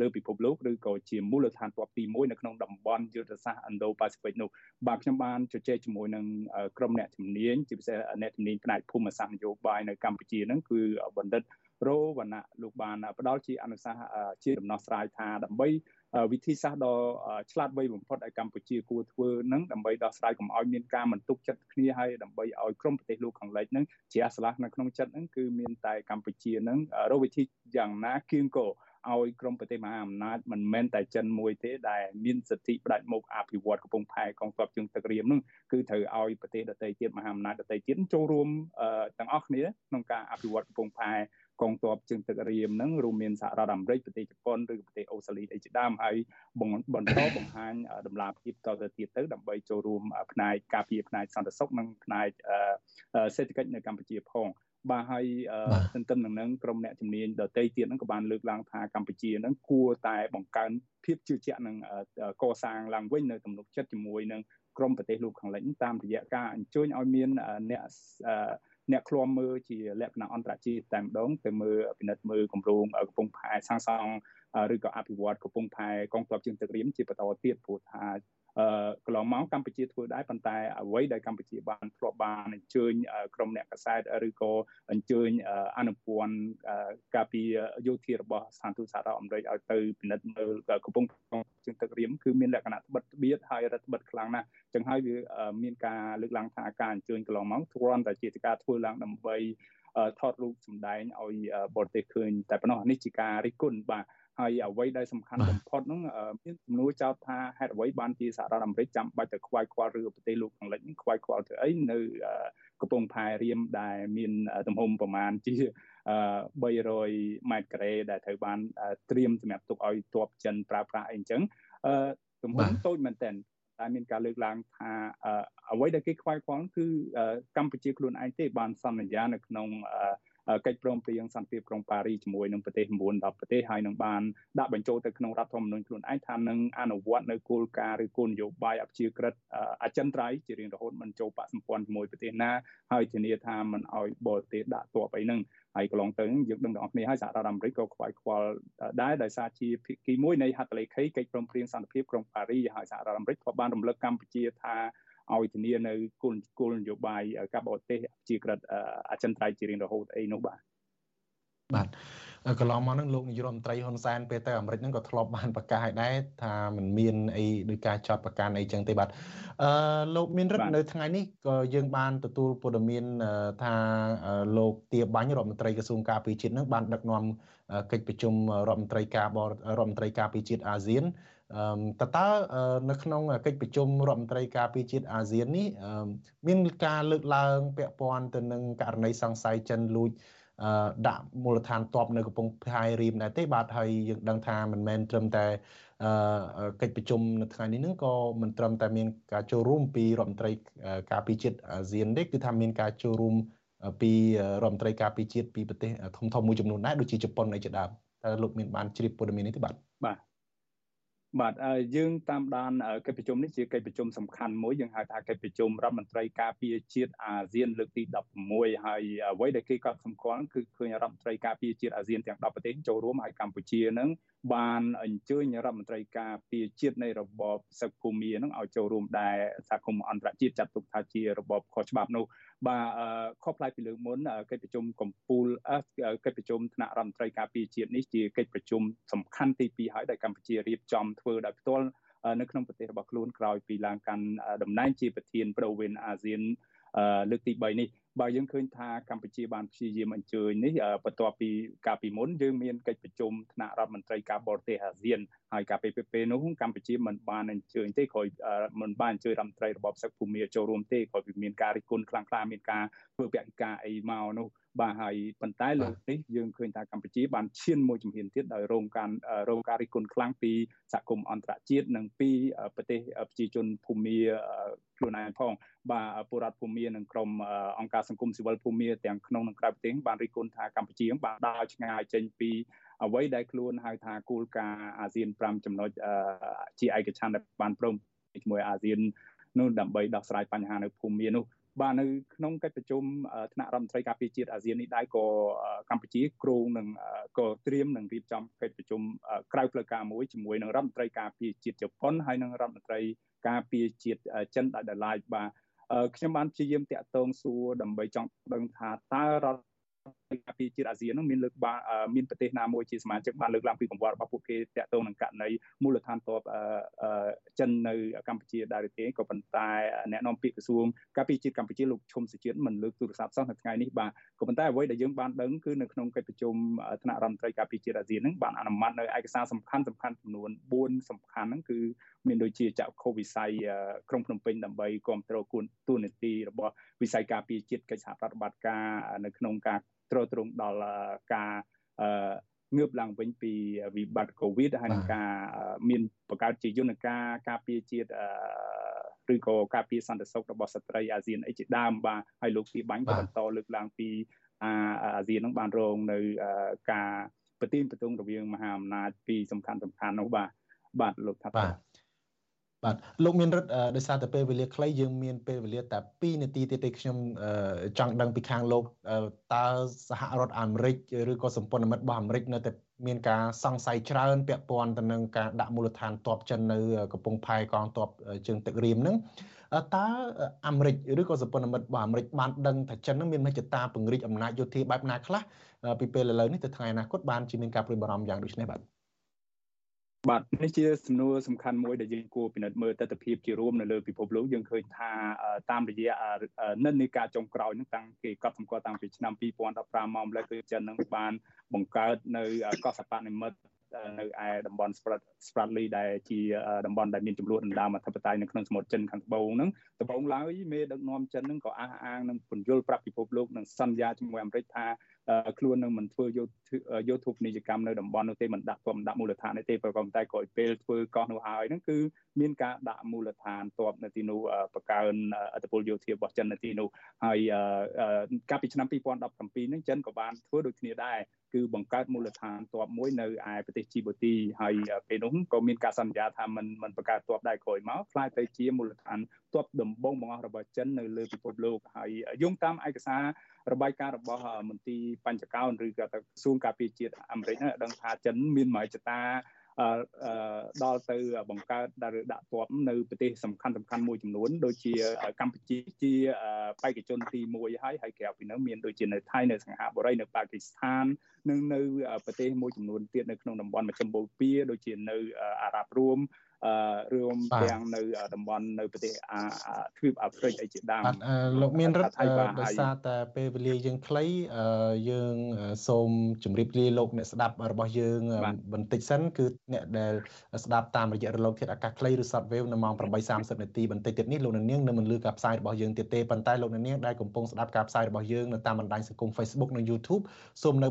លើពិភពលោកឬក៏ជាមូលដ្ឋានទ័ពទី1នៅក្នុងតំបន់យុទ្ធសាស្ត្រ Indo-Pacific នោះបាទខ្ញុំបានជជែកជាមួយនឹងក្រុមអ្នកជំនាញជាពិសេសអ្នកជំនាញផ្នែកភូមិសាស្ត្រនយោបាយនៅកម្ពុជាហ្នឹងគឺបណ្ឌិត រោវណ្ណៈលោកបានផ្ដល់ជាអនុសាសន៍ជាដំណោះស្រាយថាដើម្បីវិធីសាស្ត្រដ៏ឆ្លាតវៃបំផុតឲ្យកម្ពុជាគួរធ្វើនឹងដើម្បីដោះស្រាយកុំឲ្យមានការមិនទុកចិត្តគ្នាហើយដើម្បីឲ្យក្រុមប្រទេសលោកខាងលិចនឹងជ្រះស្រឡះនៅក្នុងចិត្តនឹងគឺមានតែកម្ពុជានឹងរកវិធីយ៉ាងណាគៀងគោ ឲ្យក្រមប្រទេសមហាអំណាចមិនមែនតែចិនមួយទេដែលមានសិទ្ធិផ្ដាច់មុខអភិវឌ្ឍកំពង់ផែកងទ័ពជើងទឹករៀមនឹងគឺត្រូវឲ្យប្រទេសដទៃទៀតមហាអំណាចដទៃទៀតចូលរួមទាំងអស់គ្នាក្នុងការអភិវឌ្ឍកំពង់ផែកងទ័ពជើងទឹករៀមហ្នឹងរួមមានសហរដ្ឋអាមេរិកប្រទេសជប៉ុនឬប្រទេសអូស្ត្រាលីអីជាដើមហើយបន្តបង្ហាញដំណាភាពតទៅទៀតទៅដើម្បីចូលរួមផ្នែកការពារផ្នែកសន្តិសុខនិងផ្នែកសេដ្ឋកិច្ចនៅកម្ពុជាផង បាទហើយទន្ទឹមនឹងនឹងក្រុមអ្នកជំនាញដទៃទៀតហ្នឹងក៏បានលើកឡើងថាកម្ពុជាហ្នឹងគួរតែបង្កើនភាពជឿជាក់និងកសាងឡើងវិញនៅទំនុកចិត្តជាមួយនឹងក្រមប្រទេសលោកខាងលិចតាមរយៈការអញ្ជើញឲ្យមានអ្នកអ្នកឃ្លាំមើលជាលក្ខណៈអន្តរជាតិតែម្ដងទៅមើលពិនិត្យមើលគម្រោងកំពង់ផែសាងសង់ឬក៏អភិវឌ្ឍកំពង់ផែកងទ័ពជើងទឹករៀមជាបន្តទៀតព្រោះថាអឺ កន្លងមកកម្ពុជាធ្វើដែរប៉ុន្តែអ្វីដែលកម្ពុជាបានធ្លាប់បានអញ្ជើញក្រុមអ្នកកសែតឬក៏អញ្ជើញអនុព័ន្ធការពីយោធារបស់ស្ថានទូតសហរដ្ឋអាមេរិកឲ្យទៅពិនិត្យមើលកំពង់ជើងទឹករៀមគឺមានលក្ខណៈត្បិតត្បៀតហើយរដ្ឋបិទខ្លាំងណាស់ចឹងហើយវាមានការលើកឡើងថាការអញ្ជើញកន្លងមកគ្រាន់តែជាការធ្វើឡើងដើម្បីថតរូបសម្ដែងឲ្យបរទេសឃើញតែប៉ុណ្ណោះនេះជាការរិះគន់បាទ ហើយអ្វីដែលសំខាន់បំផុតហ្នឹងមានសំណួរចោទថាហេតុអ្វីបានជាសហរដ្ឋអាមេរិកចាំបាច់ទៅខ្វាយខ្វល់ឬប្រទេសលោកខាងលិចខ្វាយខ្វល់ទៅអីនៅកំពង់ផែរៀមដែលមានទំហំប្រមាណជា300ម៉ែត្រការ៉េដែលត្រូវបានត្រៀមសម្រាប់ទុកឲ្យទ័ពចិនប្រើប្រាស់អីអញ្ចឹងទំហំតូចមែនទែនតែមានការលើកឡើងថាអ្វីដែលគេខ្វាយខ្វល់គឺកម្ពុជាខ្លួនឯងទេបានសន្យានៅក្នុង កិច្ចព្រមព្រៀងសន្តិភាពក្រុងប៉ារីជាមួយនឹងប្រទេស9 10ប្រទេសហើយនឹងបានដាក់បញ្ចូលទៅក្នុងរដ្ឋធម្មនុញ្ញខ្លួនឯងថានឹងអនុវត្តនៅគោលការណ៍ឬគោលនយោបាយអព្យាក្រឹតអចិន្ត្រៃយ៍ជារៀងរហូតមិនចូលបកសម្ព័ន្ធជាមួយប្រទេសណាហើយធានាថាមិនឲ្យបរទេសដាក់ទ័ពអីហ្នឹងហើយកន្លងទៅយើងដឹងទាំងអស់គ្នាហើយសហរដ្ឋអាមេរិកក៏ខ្វាយខ្វល់ដែរដោយសារជាភាគីមួយនៃហត្ថលេខីកិច្ចព្រមព្រៀងសន្តិភាពក្រុងប៉ារីហើយសហរដ្ឋអាមេរិកក៏បានរំលឹកកម្ពុជាថា ឲ្យធានានៅគោលគោលនយោបាយការបរទេសជាក្រិតអចិន្ត្រៃយ៍ជារៀងរហូតអីនោះបាទបាទកន្លងមកហ្នឹងលោកនាយរដ្ឋមន្ត្រីហ៊ុនសែនពេលទៅអាមេរិកហ្នឹងក៏ធ្លាប់បានប្រកាសឲ្យដែរថាมันមានអីដោយការចោតប្រកាន់អីចឹងទេបាទអឺលោកមានរិទ្ធនៅថ្ងៃនេះក៏យើងបានទទួលព័ត៌មានថាលោកទាបាញ់រដ្ឋមន្ត្រីក្រសួងការពារជាតិហ្នឹងបានដឹកនាំកិច្ចប្រជុំរដ្ឋមន្ត្រីការបររដ្ឋមន្ត្រីការពារជាតិអាស៊ាន តើតើនៅក្នុងកិច្ចប្រជុំរដ្ឋមន្ត្រីការពារជាតិអាស៊ាននេះមានការលើកឡើងពាក់ព័ន្ធទៅនឹងករណីសង្ស័យចិនលួចដាក់មូលដ្ឋានទ័ពនៅកំពង់ផែរៀមដែរទេបាទហើយយើងដឹងថាមិនមែនត្រឹមតែកិច្ចប្រជុំនៅថ្ងៃនេះនឹងក៏មិនត្រឹមតែមានការចូលរួមពីរដ្ឋមន្ត្រីការពារជាតិអាស៊ានទេគឺថាមានការចូលរួមពីរដ្ឋមន្ត្រីការពារជាតិពីប្រទេសធំធំមួយចំនួនដែរដូចជាជប៉ុនអីជាដើមតើលោកមានបានជ្រាបព័ត៌មាននេះទេបាទបាទ បាទយើងតាមដានកិច្ចប្រជុំនេះជាកិច្ចប្រជុំសំខាន់មួយយើងហៅថាកិច្ចប្រជុំរដ្ឋមន្ត្រីការពារជាតិអាស៊ានលើកទី16ហើយអ្វីដែលគេកត់សម្គាល់គឺឃើញរដ្ឋមន្ត្រីការពារជាតិអាស៊ានទាំង10ប្រទេសចូលរួមហើយកម្ពុជានឹងបានអញ្ជើញរដ្ឋមន្ត្រីការពារជាតិនៃរបបសឹកភូមានឹងឲ្យចូលរួមដែរសហគមន៍អន្តរជាតិចាត់ទុកថាជារបបខុសច្បាប់នោះបាទខុសប្លែកពីលើកមុនកិច្ចប្រជុំកម្ពុជាកិច្ចប្រជុំថ្នាក់រដ្ឋមន្ត្រីការពារជាតិនេះជាកិច្ចប្រជុំសំខាន់ទី2ហើយដែលកម្ពុជារៀបចំធ្វើដោយផ្ទាល់នៅក្នុងប្រទេសរបស់ខ្លួនក្រោយពីឡើងកាន់តំណែងជាប្រធានប្រវិនអាស៊ានលើកទី3នេះបើយើងឃើញថាកម្ពុជាបានព្យាយាមអញ្ជើញនេះបន្ទាប់ពីកាលពីមុនយើងមានកិច្ចប្រជុំថ្នាក់រដ្ឋមន្ត្រីការបរទេសអាស៊ានហើយកាលពីពេលនោះកម្ពុជាមិនបានអញ្ជើញទេក្រោយមិនបានអញ្ជើញរដ្ឋមន្ត្រីរបបសឹកភូមិចូលរួមទេក្រោយពីមានការរិះគន់ខ្លាំងក្លាមានការធ្វើពហិការអីមកនោះបាទហើយប៉ុន្តែលើកនេះយើងឃើញថាកម្ពុជាបានឈានមួយជំហានទៀតដោយរងការរងការរិះគន់ខ្លាំងពីសហគមន៍អន្តរជាតិនិងពីប្រទេសប្រជាជនភូមាខ្លួនឯងផងបាទពលរដ្ឋភូមានិងក្រុមអង្គការសង្គមស៊ីវិលភូមាទាំងក្នុងនិងក្រៅប្រទេសបានរិះគន់ថាកម្ពុជាបានដើរឆ្ងាយចេញពីអ្វីដែលខ្លួនហៅថាគោលការណ៍អាស៊ាន5ចំណុចជាឯកច្ឆន្ទដែលបានព្រមជាមួយអាស៊ាននោះដើម្បីដោះស្រាយបញ្ហានៅភូមានោះបាទនៅក្នុងកិច្ចប្រជុំថ្នាក់រដ្ឋមន្ត្រីការពារជាតិអាស៊ាននេះដែរក៏កម្ពុជាគ្រោងនឹងក៏ត្រៀមនឹងរៀបចំកិច្ចប្រជុំក្រៅផ្លូវការមួយជាមួយនឹងរដ្ឋមន្ត្រីការពារជាតិជប៉ុនហើយនិងរដ្ឋមន្ត្រីការពារជាតិចិនដែលដល់ឡាយបាទ ខ្ញុំបានព្យាយាមតាក់ទងសួរដើម្បីចង់ដឹងថាតើរដ្ឋការពារជាតិអាស៊ាននឹងមានលើកបានមានប្រទេសណាមួយជាសមាជិកបានលើកឡើងពីកង្វល់របស់ពួកគេតាក់ទងនឹងករណីមូលដ្ឋានទ័ពចិននៅកម្ពុជាដែរទេក៏ប៉ុន្តែអ្នកនាំពាក្យក្រសួងការពារជាតិកម្ពុជាលោកឈុំសុជាតិមិនលើកទូរស័ព្ទសោះនៅថ្ងៃនេះបាទក៏ប៉ុន្តែអ្វីដែលយើងបានដឹងគឺនៅក្នុងកិច្ចប្រជុំថ្នាក់រដ្ឋមន្ត្រីការពារជាតិអាស៊ាននឹងបានអនុម័តនៅឯកសារសំខាន់សំខាន់ចំនួន4សំខាន់ហ្នឹងគឺមានដូចជាចៅខុសវិស័យក្រុងភ្នំពេញដើម្បីគ្រប់គ្រងគួនទូនាទីរបស់វិស័យការពារជាតិកិច្ចសហប្រតិបត្តិការនៅក្នុងការ ទ្រទ្រង់ដល់ការងើបឡើងវិញពីវិបត្តិកូវីដហើយនឹងការមានបង្កើតជាយន្តការការពារជាតិឬក៏ការពារសន្តិសុខរបស់ស្ត្រីអាស៊ានអីជាដើមបាទហើយលោកទីបាញ់ក៏បន្តលើកឡើងពីអាស៊ាននឹងបានរងនៅការប្រទីនប្រទងរវាងមហាអំណាចពីសំខាន់សំខាន់នោះបាទបាទលោកថាបាទ បាទលោកមានរិទ្ធដោយសារតែពេលវេលាខ្លីយើងមានពេលវេលាតែ2នាទីទៀតទេខ្ញុំចង់ដឹងពីខាងលោកតើសហរដ្ឋអាមេរិកឬក៏សម្ព័ន្ធមិត្តរបស់អាមេរិកនៅតែមានការសង្ស័យច្រើនពាក់ព័ន្ធទៅនឹងការដាក់មូលដ្ឋានទ័ពចិននៅកំពង់ផែកងទ័ពជើងទឹករៀមហ្នឹងតើអាមេរិកឬក៏សម្ព័ន្ធមិត្តរបស់អាមេរិកបានដឹងថាចិននឹងមានមហិច្ឆតាពង្រីកអំណាចយោធាបែបណាខ្លះពីពេលឥឡូវនេះទៅថ្ងៃអនាគតបានជាមានការព្រួយបារម្ភយ៉ាងដូចនេះបាទ បាទនេះជាសំណួរសំខាន់មួយដែលយើងគួរពិនិត្យមើលទស្សនវិជ្ជាជារួមនៅលើពិភពលោកយើងឃើញថាតាមរយៈនិន្នាការចុងក្រោយហ្នឹងតាំងគេកត់សម្គាល់តាំងពីឆ្នាំ2015មកម្លេះគឺចិននឹងបានបង្កើតនៅកោះសបនិមិត្តនៅឯតំបន់ Spratly ដែលជាតំបន់ដែលមានចំនួនដណ្ដើមអធិបតេយ្យនៅក្នុងសមុទ្រចិនខាងត្បូងហ្នឹងត្បូងឡើយមេដឹកនាំចិនហ្នឹងក៏អះអាងនឹងពន្យល់ប្រាប់ពិភពលោកនឹងសន្យាជាមួយអាមេរិកថា ខ្លួននឹងមិនធ្វើយោធុបនីយកម្មនៅតំបន់នោះទេមិនដាក់ទ័ពមិនដាក់មូលដ្ឋាននេះទេប៉ុន្តែក្រោយពេលធ្វើកោះនោះហើយហ្នឹងគឺមានការដាក់មូលដ្ឋានទ័ពនៅទីនោះបង្កើនអធិបុលយោធារបស់ចិននៅទីនោះហើយកាលពីឆ្នាំ2017ហ្នឹងចិនក៏បានធ្វើដូចគ្នាដែរគឺបង្កើតមូលដ្ឋានទ័ពមួយនៅឯប្រទេសជីបូទីហើយពេលនោះក៏មានការសន្យាថាមិនមិនបង្កើតទ័ពដែរក្រោយមកខ្លាចទៅជាមូលដ្ឋានទ័ពដំបងបង្អស់របស់ចិននៅលើពិភពលោកហើយយោងតាមឯកសាររបាយការណ៍របស់មន្ត្រីបញ្ចកោនឬក៏ក្រសួងការពារជាតិអាមេរិកដឹងថាចិនមានមហិច្ឆតា ដល់ទៅបង្កើតឬដាក់ទ័ពនៅប្រទេសសំខាន់សំខាន់មួយចំនួនដូចជាកម្ពុជាជាបេក្ខជនទី1ហើយហើយក្រៅពីនោះមានដូចជានៅថៃនៅសិង្ហបុរីនៅប៉ាគីស្ថាននិងនៅប្រទេសមួយចំនួនទៀតនៅក្នុងតំបន់មជ្ឈិមបូព៌ាដូចជានៅអារ៉ាប់រួមអឺ រួមទាំងនៅតំបន់នៅប្រទេសអាទ្វីបអាហ្វ្រិកអីជាដើមបាទលោកមានរដ្ឋដោយសារតែពេលវេលាយើងខ្លីយើងសូមជម្រាបលាលោកអ្នកស្ដាប់របស់យើងបន្តិចសិនគឺអ្នកដែលស្ដាប់តាមរយៈរលកធាតុអាកាសខ្លីឬ Shortwave នៅម៉ោង8:30នាទីបន្តិចទៀតនេះលោកនាងនៅមិនលឺការផ្សាយរបស់យើងទៀតទេប៉ុន្តែលោកនាងដែលកំពុងស្ដាប់ការផ្សាយរបស់យើងនៅតាមបណ្ដាញសង្គម Facebook និង YouTube សូមនៅ